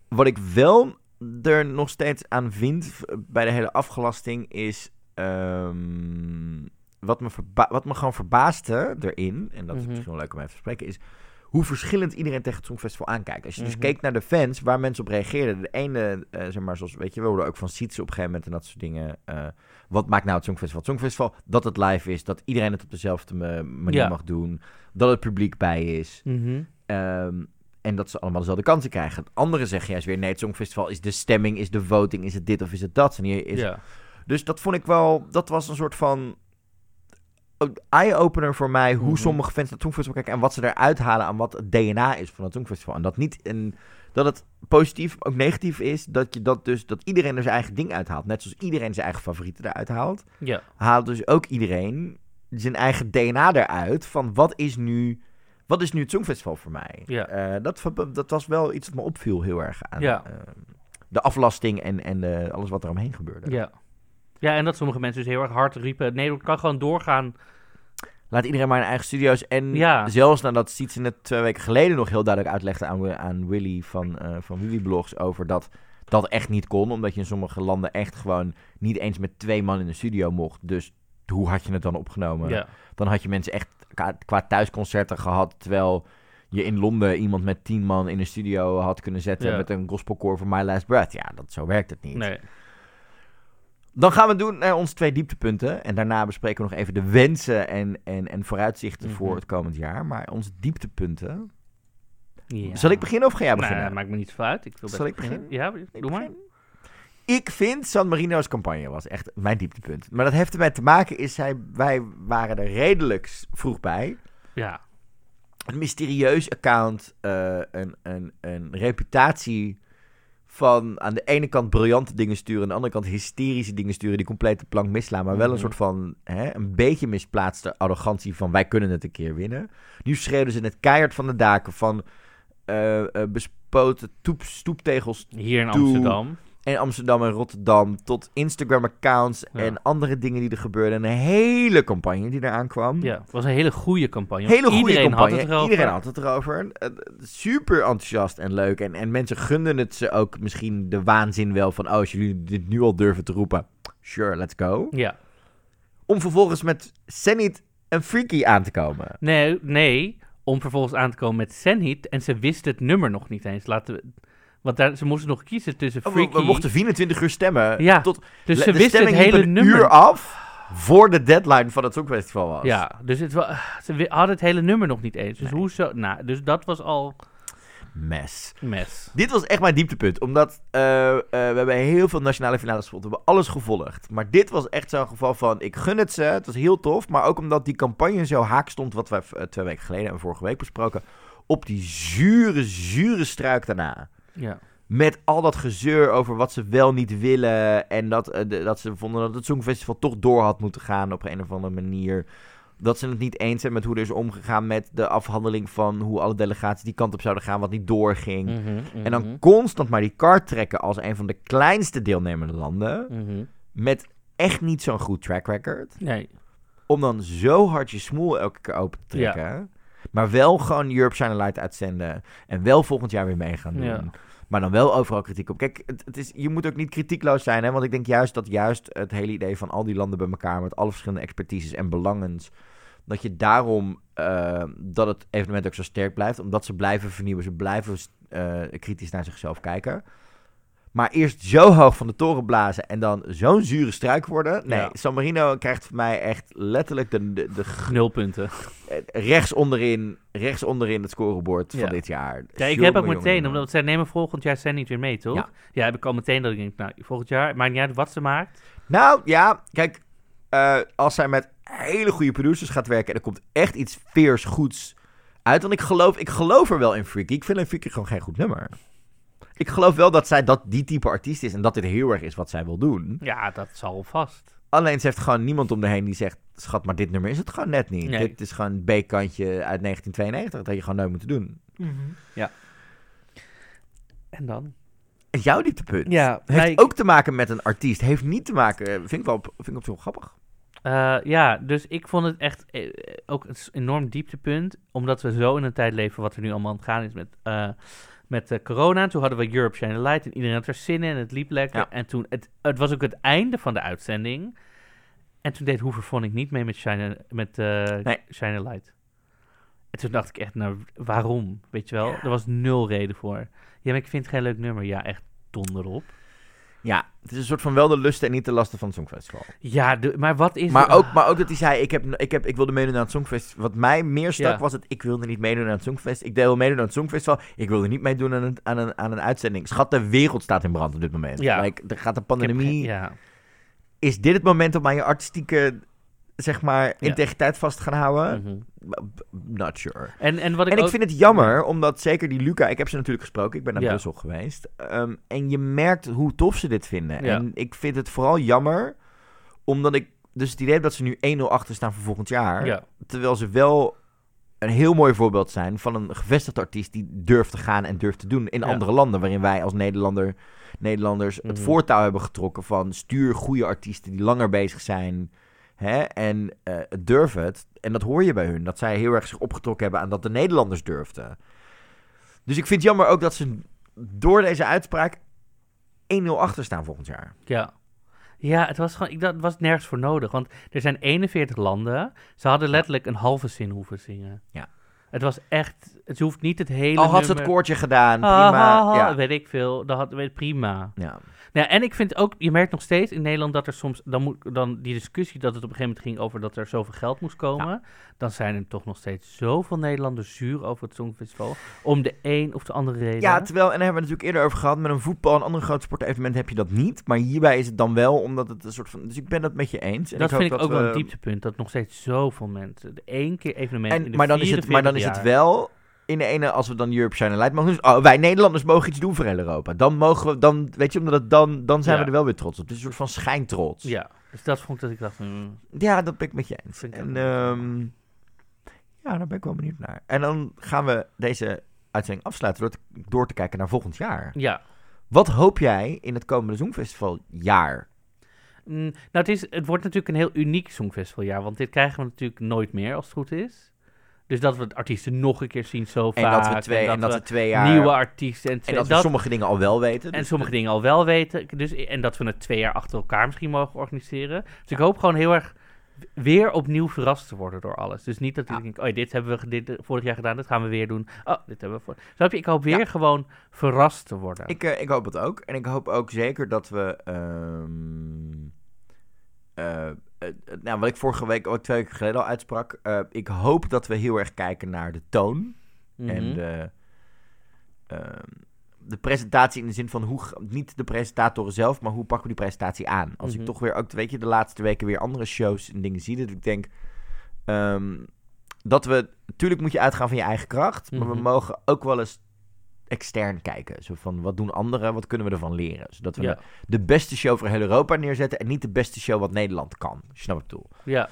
wat ik wel er nog steeds aan vind bij de hele afgelasting is. ehm, wat, me wat me gewoon verbaasde erin, en dat is Mhm. misschien wel leuk om even te spreken, is hoe verschillend iedereen tegen het Songfestival aankijkt. Als je dus Mhm. keek naar de fans, waar mensen op reageerden. De ene, eh, zeg maar, zoals, weet je, we hoorden ook van Sietse op een gegeven moment en dat soort dingen. eh, wat maakt nou het Songfestival? Het Songfestival, dat het live is, dat iedereen het op dezelfde ma- manier Ja. mag doen, dat het publiek bij is. Mhm. Ehm, en dat ze allemaal dezelfde kansen krijgen. Anderen zeggen juist weer, nee, het Songfestival is de stemming, is de voting, is het dit of is het dat. En hier is... Ja. Dus dat vond ik wel, dat was een soort van eye-opener voor mij, hoe Mhm. sommige fans naar Songfestival kijken en wat ze eruit halen aan wat het DNA is van het Songfestival. En dat niet een, dat het positief, ook negatief is, dat je dat dus, dat iedereen er zijn eigen ding uithaalt. Net zoals iedereen zijn eigen favorieten eruit haalt, Ja. haalt dus ook iedereen zijn eigen DNA eruit van wat is nu, wat is nu het Songfestival voor mij? Ja. Eh, dat, dat was wel iets wat me opviel heel erg aan Ja. eh, de aflasting en, en eh, alles wat er omheen gebeurde. Ja. Ja, en dat sommige mensen dus heel erg hard riepen... Nederland kan gewoon doorgaan. Laat iedereen maar in eigen studio's. En Ja. zelfs nadat Sietse het twee weken geleden nog heel duidelijk uitlegde aan, aan Willy van, eh van Willy Blogs over dat dat echt niet kon. Omdat je in sommige landen echt gewoon niet eens met twee man in de studio mocht. Dus hoe had je het dan opgenomen? Ja. Dan had je mensen echt qua, thuisconcerten gehad. Terwijl je in Londen iemand met tien man in een studio had kunnen zetten. Ja. Met een gospelcore voor My Last Breath. Ja, dat, zo werkt het niet. Nee. Dan gaan we doen naar onze twee dieptepunten. En daarna bespreken we nog even de wensen en, en, en vooruitzichten Mhm. voor het komend jaar. Maar onze dieptepunten. Ja. Zal ik beginnen of ga jij Nee, beginnen? dat maakt me niet uit. Ik wil Zal ik beginnen? Ja, Ik doe maar. Ik vind San Marino's campagne was echt mijn dieptepunt. Maar dat heeft ermee te maken is, zij, wij waren er redelijk vroeg bij. Ja. Een mysterieus account, eh, een, een, een reputatie van aan de ene kant briljante dingen sturen, aan de andere kant hysterische dingen sturen die compleet de plank misslaan, maar wel een Mhm. soort van hè, een beetje misplaatste arrogantie van wij kunnen het een keer winnen. Nu schreeuwden ze het keihard van de daken van eh, bespoten toep, stoeptegels Hier in. Amsterdam. In Amsterdam en Rotterdam tot Instagram-accounts Ja. en andere dingen die er gebeurden. Een hele campagne die eraan kwam. Ja, het was een hele goede campagne. Hele goede Iedereen campagne. had het erover. Iedereen had het erover. Eh, Super enthousiast en leuk. En, en mensen gunden het ze ook misschien de waanzin wel van... oh, als jullie dit nu al durven te roepen... sure, let's go. Ja. Om vervolgens met Zenit en Freaky aan te komen. Nee, nee, om vervolgens aan te komen met Zenit. En ze wisten het nummer nog niet eens. Laten we... Want daar, ze moesten nog kiezen tussen Oh, we, we mochten 24 uur stemmen. Ja, tot, dus ze wisten het hele een nummer. uur af... voor de deadline van het Songfestival was. Ja, dus het ze hadden het hele nummer nog niet eens. Dus Nee. hoezo... Nou, dus dat was al Mes. mes. Dit was echt mijn dieptepunt. Omdat eh, eh, we hebben heel veel nationale finales gespeeld. We hebben alles gevolgd. Maar dit was echt zo'n geval van... Ik gun het ze. Het was heel tof. Maar ook omdat die campagne zo haak stond... Wat wij eh, twee weken geleden en vorige week besproken... Op die zure, zure struik daarna. Ja. Met al dat gezeur over wat ze wel niet willen. En dat, eh, de- dat ze vonden dat het Songfestival toch door had moeten gaan op een of andere manier. Dat ze het niet eens zijn met hoe er is omgegaan met de afhandeling van hoe alle delegaties die kant op zouden gaan, wat niet doorging. Mhm, En dan mhm, constant maar die kaart trekken als een van de kleinste deelnemende landen. mhm. Met echt niet zo'n goed track record. Nee. Om dan zo hard je smoel elke keer open te Ja. trekken. Maar wel gewoon Europe Shine Light uitzenden. En wel volgend jaar weer mee gaan doen. Ja. Maar dan wel overal kritiek op. Kijk, het, is, je moet ook niet kritiekloos zijn. Hè? Want ik denk juist dat juist het hele idee van al die landen bij elkaar... met alle verschillende expertises en belangens... dat je daarom... eh, dat het evenement ook zo sterk blijft. Omdat ze blijven vernieuwen. Ze blijven eh, kritisch naar zichzelf kijken. Maar eerst zo hoog van de toren blazen... en dan zo'n zure struik worden... Nee, Ja. San Marino krijgt voor mij echt letterlijk de, de, de Nul punten. eh, rechts onderin, rechts onderin het scorebord van dit jaar. Ja, ik heb ook meteen, jongen. omdat zij nemen volgend jaar Sen niet weer mee, toch? Ja. Ja. heb ik al meteen dat ik denk, nou, volgend jaar, maakt niet uit wat ze maakt. Nou, ja, kijk, eh, als zij met hele goede producers gaat werken... en er komt echt iets veers goeds uit. Want ik geloof, ik geloof er wel in Freaky. Ik vind Freaky gewoon geen goed nummer. Ik geloof wel dat zij dat die type artiest is... en dat dit heel erg is wat zij wil doen. Ja, dat zal vast. Alleen ze heeft gewoon niemand om de heen die zegt... schat, maar dit nummer is het gewoon net niet. Nee. Dit is gewoon een B-kantje uit 1992. Dat had je gewoon nooit moeten doen. En dan? Jouw dieptepunt. Ja, Heeft nee, ook te maken met een artiest. Heeft niet te maken... Vind ik wel, vind ik op zich wel grappig. Eh, ja, dus ik vond het echt eh, ook een enorm dieptepunt. Omdat we zo in een tijd leven wat er nu allemaal aan het gaan is met, eh, met eh, corona. Toen hadden we Europe Shine Light en iedereen had er zin in en het liep lekker. Ja. En toen, het, het was ook het einde van de uitzending. En toen deed Hoover vond ik niet mee met Shine, met, eh, Nee. Shine Light. En toen dacht ik echt, nou, waarom? Weet je wel? Er was nul reden voor. Ja, maar ik vind het geen leuk nummer. Ja, echt donder op. Ja, het is een soort van wel de lusten en niet de lasten van het Songfestival. Ja, de, maar wat is... Maar ook, maar ook dat hij zei, ik, heb, ik, heb, ik wilde meedoen aan het Songfestival. Wat mij meer stak Ja. was het, ik wilde niet meedoen aan het Songfestival. Ik deed wel meedoen aan het Songfestival. Ik wilde niet meedoen aan een, aan een, aan een uitzending. Schat, de wereld staat in brand op dit moment. Ja. Like, er gaat een heb pandemie. Ja. Is dit het moment om aan je artistieke, zeg maar, integriteit vast gaan houden? Mhm. Not sure. En, en wat ik En ik ook... vind het jammer, omdat zeker die Luca, ik heb ze natuurlijk gesproken, ik ben naar Ja. Brussel geweest. ehm, en je merkt hoe tof ze dit vinden. Ja. En ik vind het vooral jammer, omdat ik dus het idee dat ze nu 1-0 achter staan voor volgend jaar. Ja. Terwijl ze wel een heel mooi voorbeeld zijn van een gevestigd artiest die durft te gaan en durft te doen in Ja. andere landen. Waarin wij als Nederlander, Nederlanders het Mhm. voortouw hebben getrokken van stuur goede artiesten die langer bezig zijn. Hè, en eh, durf het. En dat hoor je bij hun. Dat zij heel erg zich opgetrokken hebben aan dat de Nederlanders durfden. Dus ik vind het jammer ook dat ze door deze uitspraak 1-0 achter staan volgend jaar. Ja. Ja, het was gewoon, ik, dat was nergens voor nodig. Want er zijn 41 landen. Ze hadden letterlijk een halve zin hoeven zingen. Ja. Het was echt, het hoeft niet het hele Al had ze het koortje gedaan, prima. ja. Weet ik veel, dat had, weet, prima. Ja. Nou, en ik vind ook, je merkt nog steeds in Nederland dat er soms, dan moet dan die discussie dat het op een gegeven moment ging over dat er zoveel geld moest komen. Dan zijn er toch nog steeds zoveel Nederlanders zuur over het Songfestival. Om de een of de andere reden. Ja, terwijl, en daar hebben we het natuurlijk eerder over gehad, met een voetbal en andere grote sportevenement heb je dat niet. Maar hierbij is het dan wel, omdat het een soort van... Dus ik ben dat met je eens. En dat vind ik ook wel we- een dieptepunt, dat nog steeds zoveel mensen, de één keer evenement in de maar, dan is het, maar dan is 44 het wel, in de ene, als we dan Europe Shine Light mogen doen, dus, oh, wij Nederlanders mogen iets doen voor heel Europa. Dan mogen we, dan, weet je, omdat het dan, dan zijn Ja. we er wel weer trots op. Het is een soort van schijntrots. Ja, dus dat vond ik dat ik dacht, mm, Ja, dat ben ik met je eens. En ehm, ja, daar ben ik wel benieuwd naar. En dan gaan we deze uitzending afsluiten door te, door te kijken naar volgend jaar. ja. Wat hoop jij in het komende Songfestival jaar? Mm, nou, het, is, het wordt natuurlijk een heel uniek Songfestivaljaar, want dit krijgen we natuurlijk nooit meer als het goed is. Dus dat we artiesten nog een keer zien zo En vaak. dat we twee, en dat we twee jaar... nieuwe artiesten en, dat we sommige dingen al wel weten. en dus- sommige dingen al wel weten. Dus, en dat we het twee jaar achter elkaar misschien mogen organiseren. Dus ik hoop gewoon heel erg weer opnieuw verrast te worden door alles. Dus niet dat Ja. ik denk, oh, dit hebben we dit, eh, vorig jaar gedaan, dit gaan we weer doen. Oh, dit hebben we voor. Je? Ik hoop weer Ja. gewoon verrast te worden. Ik, eh, ik hoop het ook. En ik hoop ook zeker dat we. ehm, eh, eh, eh, nou, wat ik vorige week, ook twee weken geleden al uitsprak. eh, ik hoop dat we heel erg kijken naar de toon. Mhm. En de, ehm, de presentatie in de zin van hoe. Niet de presentatoren zelf, maar hoe pakken we die presentatie aan? Als Mhm. ik toch weer ook, weet je, de laatste weken weer andere shows en dingen zie. Dat ik denk. ehm, dat we. Natuurlijk moet je uitgaan van je eigen kracht. Maar we Mhm. mogen ook wel eens extern kijken. Zo van, wat doen anderen? Wat kunnen we ervan leren? Zodat we ja. de, de beste show voor heel Europa neerzetten... en niet de beste show wat Nederland kan. Als je Snap wat ik bedoel? ja.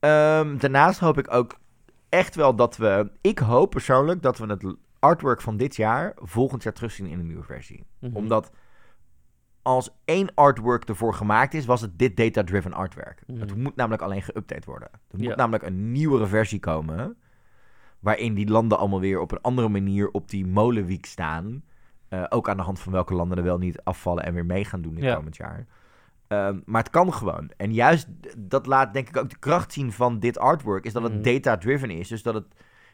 Ehm, daarnaast hoop ik ook echt wel dat we... Ik hoop persoonlijk dat we het artwork van dit jaar... volgend jaar terugzien in een nieuwe versie. Mhm. Omdat als één artwork ervoor gemaakt is... was het dit data-driven artwork. Mhm. Het moet namelijk alleen geüpdate worden. Er moet Ja. namelijk een nieuwere versie komen... waarin die landen allemaal weer op een andere manier op die molenwiek staan... Eh, ook aan de hand van welke landen er wel niet afvallen en weer mee gaan doen dit Ja. komend jaar. Ehm, maar het kan gewoon. En juist dat laat denk ik ook de kracht zien van dit artwork. Is dat het Mhm. data-driven is. Dus dat het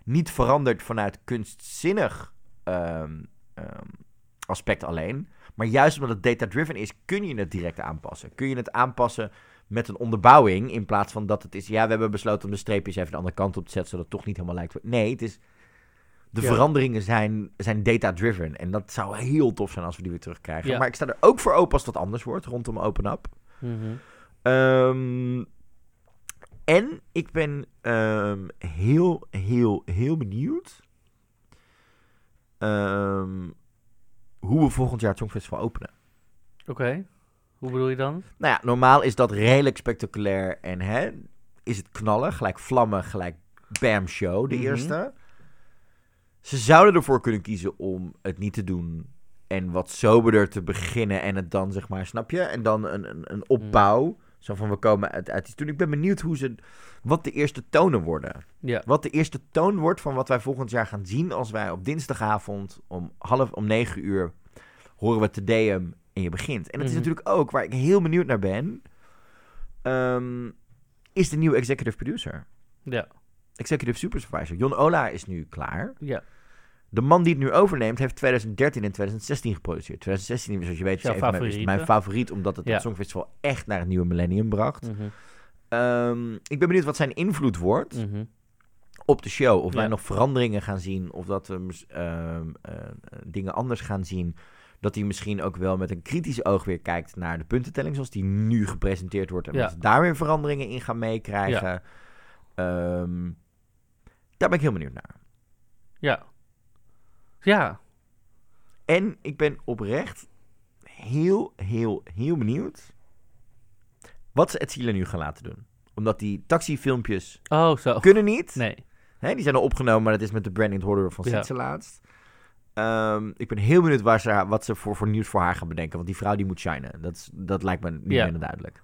niet verandert vanuit kunstzinnig ehm, ehm, aspect alleen. Maar juist omdat het data-driven is, kun je het direct aanpassen. Kun je het aanpassen met een onderbouwing. In plaats van dat het is, ja, we hebben besloten om de streepjes even de andere kant op te zetten. Zodat het toch niet helemaal lijkt. Nee, het is. De Ja. veranderingen zijn, zijn data-driven. En dat zou heel tof zijn als we die weer terugkrijgen. Ja. Maar ik sta er ook voor open als dat anders wordt rondom Open Up. Mhm. Ehm, En ik ben ehm, heel, heel, heel benieuwd ehm, hoe we volgend jaar het Songfestival openen. Oké. Hoe bedoel je dan? Nou ja, normaal is dat redelijk spectaculair en hè, is het knallen, gelijk vlammen, gelijk bam show, de Mhm. eerste. Ze zouden ervoor kunnen kiezen om het niet te doen en wat soberder te beginnen en het dan, zeg maar, snap je? En dan een, een, een opbouw, zo van we komen uit, uit iets doen. Ik ben benieuwd hoe ze, wat de eerste tonen worden. Ja. Wat de eerste toon wordt van wat wij volgend jaar gaan zien als wij op dinsdagavond om half om negen uur horen we te DM en je begint. En het is Mhm. natuurlijk ook waar ik heel benieuwd naar ben, ehm, is de nieuwe executive producer. Ja. Executive supervisor. Jon Ola is nu klaar. Ja. De man die het nu overneemt heeft 2013 en 2016 geproduceerd. 2016, zoals je weet, is, mijn, is favoriet, mijn hè? favoriet, omdat het Ja. het Songfestival echt naar het nieuwe millennium bracht. Mhm. Ehm, ik ben benieuwd wat zijn invloed wordt Mhm. op de show. Of wij nog veranderingen gaan zien. Of dat we ehm, eh, dingen anders gaan zien. Dat hij misschien ook wel met een kritisch oog weer kijkt naar de puntentelling. Zoals die nu gepresenteerd wordt. En Ja. dat we daar weer veranderingen in gaan meekrijgen. Ehm, daar ben ik heel benieuwd naar. Ja. Ja. En ik ben oprecht heel, heel, heel benieuwd. Wat ze Ed nu gaan laten doen. Omdat die taxifilmpjes Oh, zo. kunnen niet. Nee. Hè, die zijn al opgenomen, maar dat is met de branding we van Ja. Sitse laatst. Ehm, ik ben heel benieuwd waar ze, wat ze voor, voor nieuws voor haar gaan bedenken. Want die vrouw die moet shinen. Dat, is, dat lijkt me niet Ja. minder duidelijk.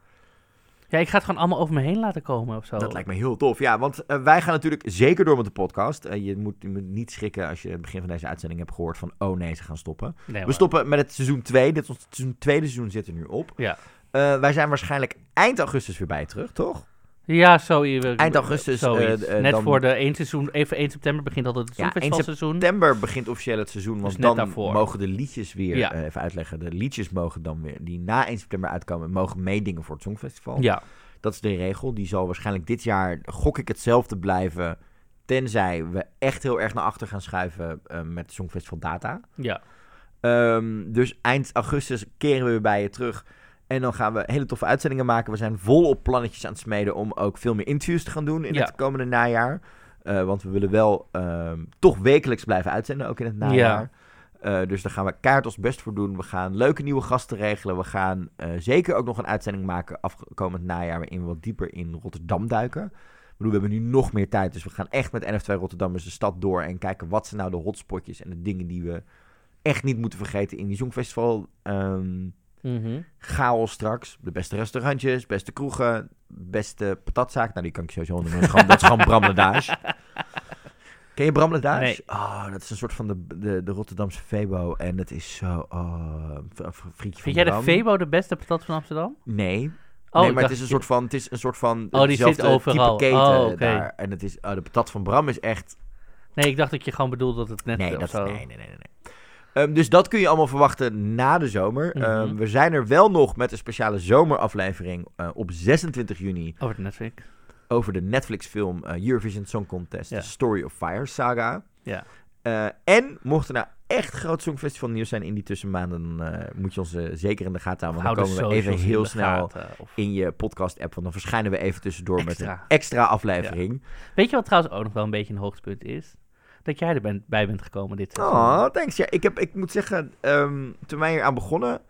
Ja, ik ga het gewoon allemaal over me heen laten komen of zo. Dat lijkt me heel tof. Ja, want eh, wij gaan natuurlijk zeker door met de podcast. Eh, je, moet, je moet niet schrikken als je het begin van deze uitzending hebt gehoord van... oh nee, ze gaan stoppen. Nee, We stoppen met het seizoen 2. Dit ons seizoen, tweede seizoen zit er nu op. Ja. Eh, wij zijn waarschijnlijk eind augustus weer bij terug, toch? Ja, zo. je- Eind augustus, zoiets. eh, eh, Net dan- voor de 1 seizoen, even 1 september begint altijd het Ja, 1 Songfestivalseizoen. September begint officieel het seizoen, want Dus net dan daarvoor. mogen de liedjes weer, Ja. eh, even uitleggen, de liedjes mogen dan weer, die na 1 september uitkomen, mogen meedingen voor het Songfestival. Ja. Dat is de regel, die zal waarschijnlijk dit jaar, gok ik hetzelfde blijven, tenzij we echt heel erg naar achter gaan schuiven eh, met Songfestival data. Ja. Ehm, dus eind augustus keren we weer bij je terug. En dan gaan we hele toffe uitzendingen maken. We zijn volop plannetjes aan het smeden om ook veel meer interviews te gaan doen in Ja. het komende najaar. Eh, want we willen wel ehm, toch wekelijks blijven uitzenden, ook in het najaar. Eh, dus daar gaan we kaart ons best voor doen. We gaan leuke nieuwe gasten regelen. We gaan eh, zeker ook nog een uitzending maken afkomend najaar... waarin we wat dieper in Rotterdam duiken. Ik bedoel, we hebben nu nog meer tijd. Dus we gaan echt met NF2 Rotterdammers de stad door... en kijken wat zijn nou de hotspotjes en de dingen die we echt niet moeten vergeten... in die Songfestival Mhm. chaos straks. De beste restaurantjes, beste kroegen, beste patatzaak. Nou, die kan ik sowieso noemen. Dat is gewoon, dat is gewoon Bram Ledage. Ken je Bram Ledage? Nee. Oh, dat is een soort van de, de, de Rotterdamse Febo. En het is zo... Oh, vriendje Vind jij de. Febo de beste patat van Amsterdam? Nee. Oh, nee, maar het is een soort van... Het is een soort van... Oh, die zit overal. Type keten Oh, oké. daar. En het is... Oh, de patat van Bram is echt... Nee, ik dacht dat je gewoon bedoelde dat het net Nee, dat, zo. nee, nee, nee, nee. Ehm, dus dat kun je allemaal verwachten na de zomer. Mhm. Ehm, we zijn er wel nog met een speciale zomeraflevering eh, op 26 juni Over de Netflix. over de Netflix-film eh, Eurovision Song Contest, Ja. The Story of Fire saga. Ja. Eh, en mocht er nou echt groot Songfestival nieuws zijn in die tussenmaanden, dan moet je ons zeker in de gaten houden. Want dan de komen we even heel snel gaten, of- in je podcast-app, want dan verschijnen we even tussendoor met een extra aflevering. Weet je wat trouwens ook nog wel een beetje een hoogtepunt is? Dat jij er bent, bij bent gekomen dit seizoen. Oh, thanks. Ja, ik, heb, ik moet zeggen, ehm, toen wij hier aan begonnen,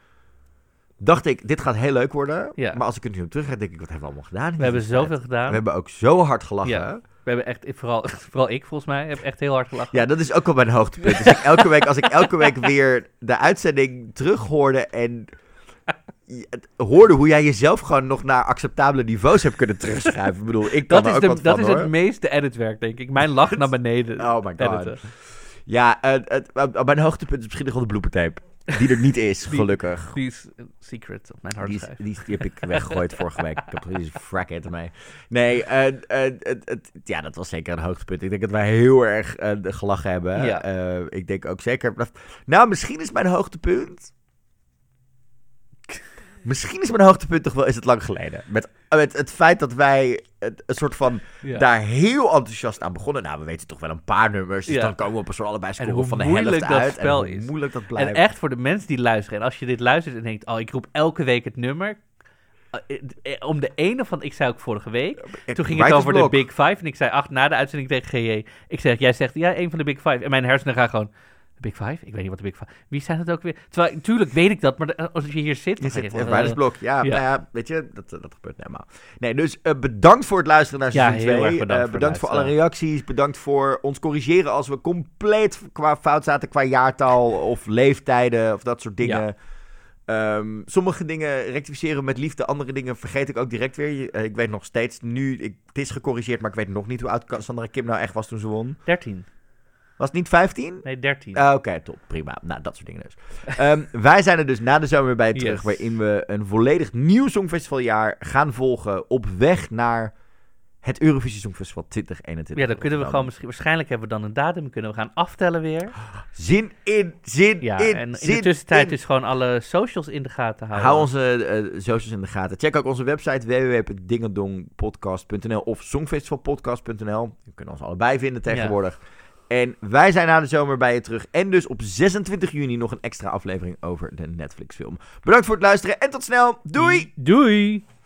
dacht ik, dit gaat heel leuk worden. Ja. Maar als ik er nu op terug ga, denk ik, wat hebben we allemaal gedaan? We hebben tijd? zoveel gedaan. We hebben ook zo hard gelachen. Ja. We hebben echt, vooral, vooral ik volgens mij, heb echt heel hard gelachen. Ja, dat is ook wel mijn hoogtepunt. Dus ik elke week, als ik elke week weer de uitzending terug hoorde en het hoorde hoe jij jezelf gewoon nog naar acceptabele niveaus hebt kunnen terugschuiven. Ik bedoel, ik kan dat is, de, dat van, is het meeste editwerk, denk ik. Mijn lach naar beneden. Oh my god. editen. Ja, het, mijn hoogtepunt is misschien nog wel de bloopertape. Die er niet is, Die- gelukkig. Die is een secret op mijn Die, hardschijf. die, die heb ik weggegooid vorige week. Ik heb precies frack it ermee. Nee, ja, dat was zeker een hoogtepunt. Ik denk dat wij heel erg eh, gelachen hebben. Ja. Eh, ik denk ook zeker... Nou, misschien is mijn hoogtepunt... Misschien is mijn hoogtepunt toch wel is het lang geleden. Met, met het feit dat wij het, een soort van Ja. daar heel enthousiast aan begonnen. Nou, we weten toch wel een paar nummers. Dus Ja. dan komen we op een soort allebei scoren van de helft dat uit. spel en hoe is. moeilijk dat blijft. En echt voor de mensen die luisteren. En als je dit luistert en denkt, oh, ik roep elke week het nummer. eh, eh, om de ene van, ik zei ook vorige week, Eh, toen ging het over de. Big Five. En ik zei acht na de uitzending tegen GJ. Ik zeg, jij zegt, ja, een van de Big Five. En mijn hersenen gaan gewoon, de Big Five? Ik weet niet wat de Big Five... Wie zijn het ook weer? Terwijl, natuurlijk weet ik dat, maar als je hier zit... Je zit in eh, Blok. Ja, ja. nou ja, weet je, dat, dat gebeurt helemaal. Nee, dus eh, bedankt voor het luisteren naar seizoen heel 2. erg bedankt Eh, voor bedankt het voor alle reacties. Bedankt voor ons corrigeren als we compleet qua fout zaten qua jaartal of leeftijden of dat soort dingen. Ehm, sommige dingen rectificeren met liefde, andere dingen vergeet ik ook direct weer. Je- eh, ik weet nog steeds nu, ik, het is gecorrigeerd, maar ik weet nog niet hoe oud Sandra Kim nou echt was toen ze won. 13. Was het niet 15? Nee, 13. Ah, Oké, top. Prima. Nou, dat soort dingen dus. Ehm, wij zijn er dus na de zomer weer bij terug, Yes. waarin we een volledig nieuw Songfestivaljaar gaan volgen op weg naar het Eurovisie Songfestival 2021. ja, dan kunnen we gewoon misschien... Waarschijnlijk hebben we dan een datum, kunnen we gaan aftellen weer. Zin in, zin Ja, in, en in de tussentijd in. dus gewoon alle socials in de gaten houden. Hou onze eh, socials in de gaten. Check ook onze website www.dingedongpodcast.nl of songfestivalpodcast.nl. Je kunt ons allebei vinden tegenwoordig. En wij zijn na de zomer bij je terug. En dus op 26 juni nog een extra aflevering over de Netflix film. Bedankt voor het luisteren en tot snel. Doei! Doei!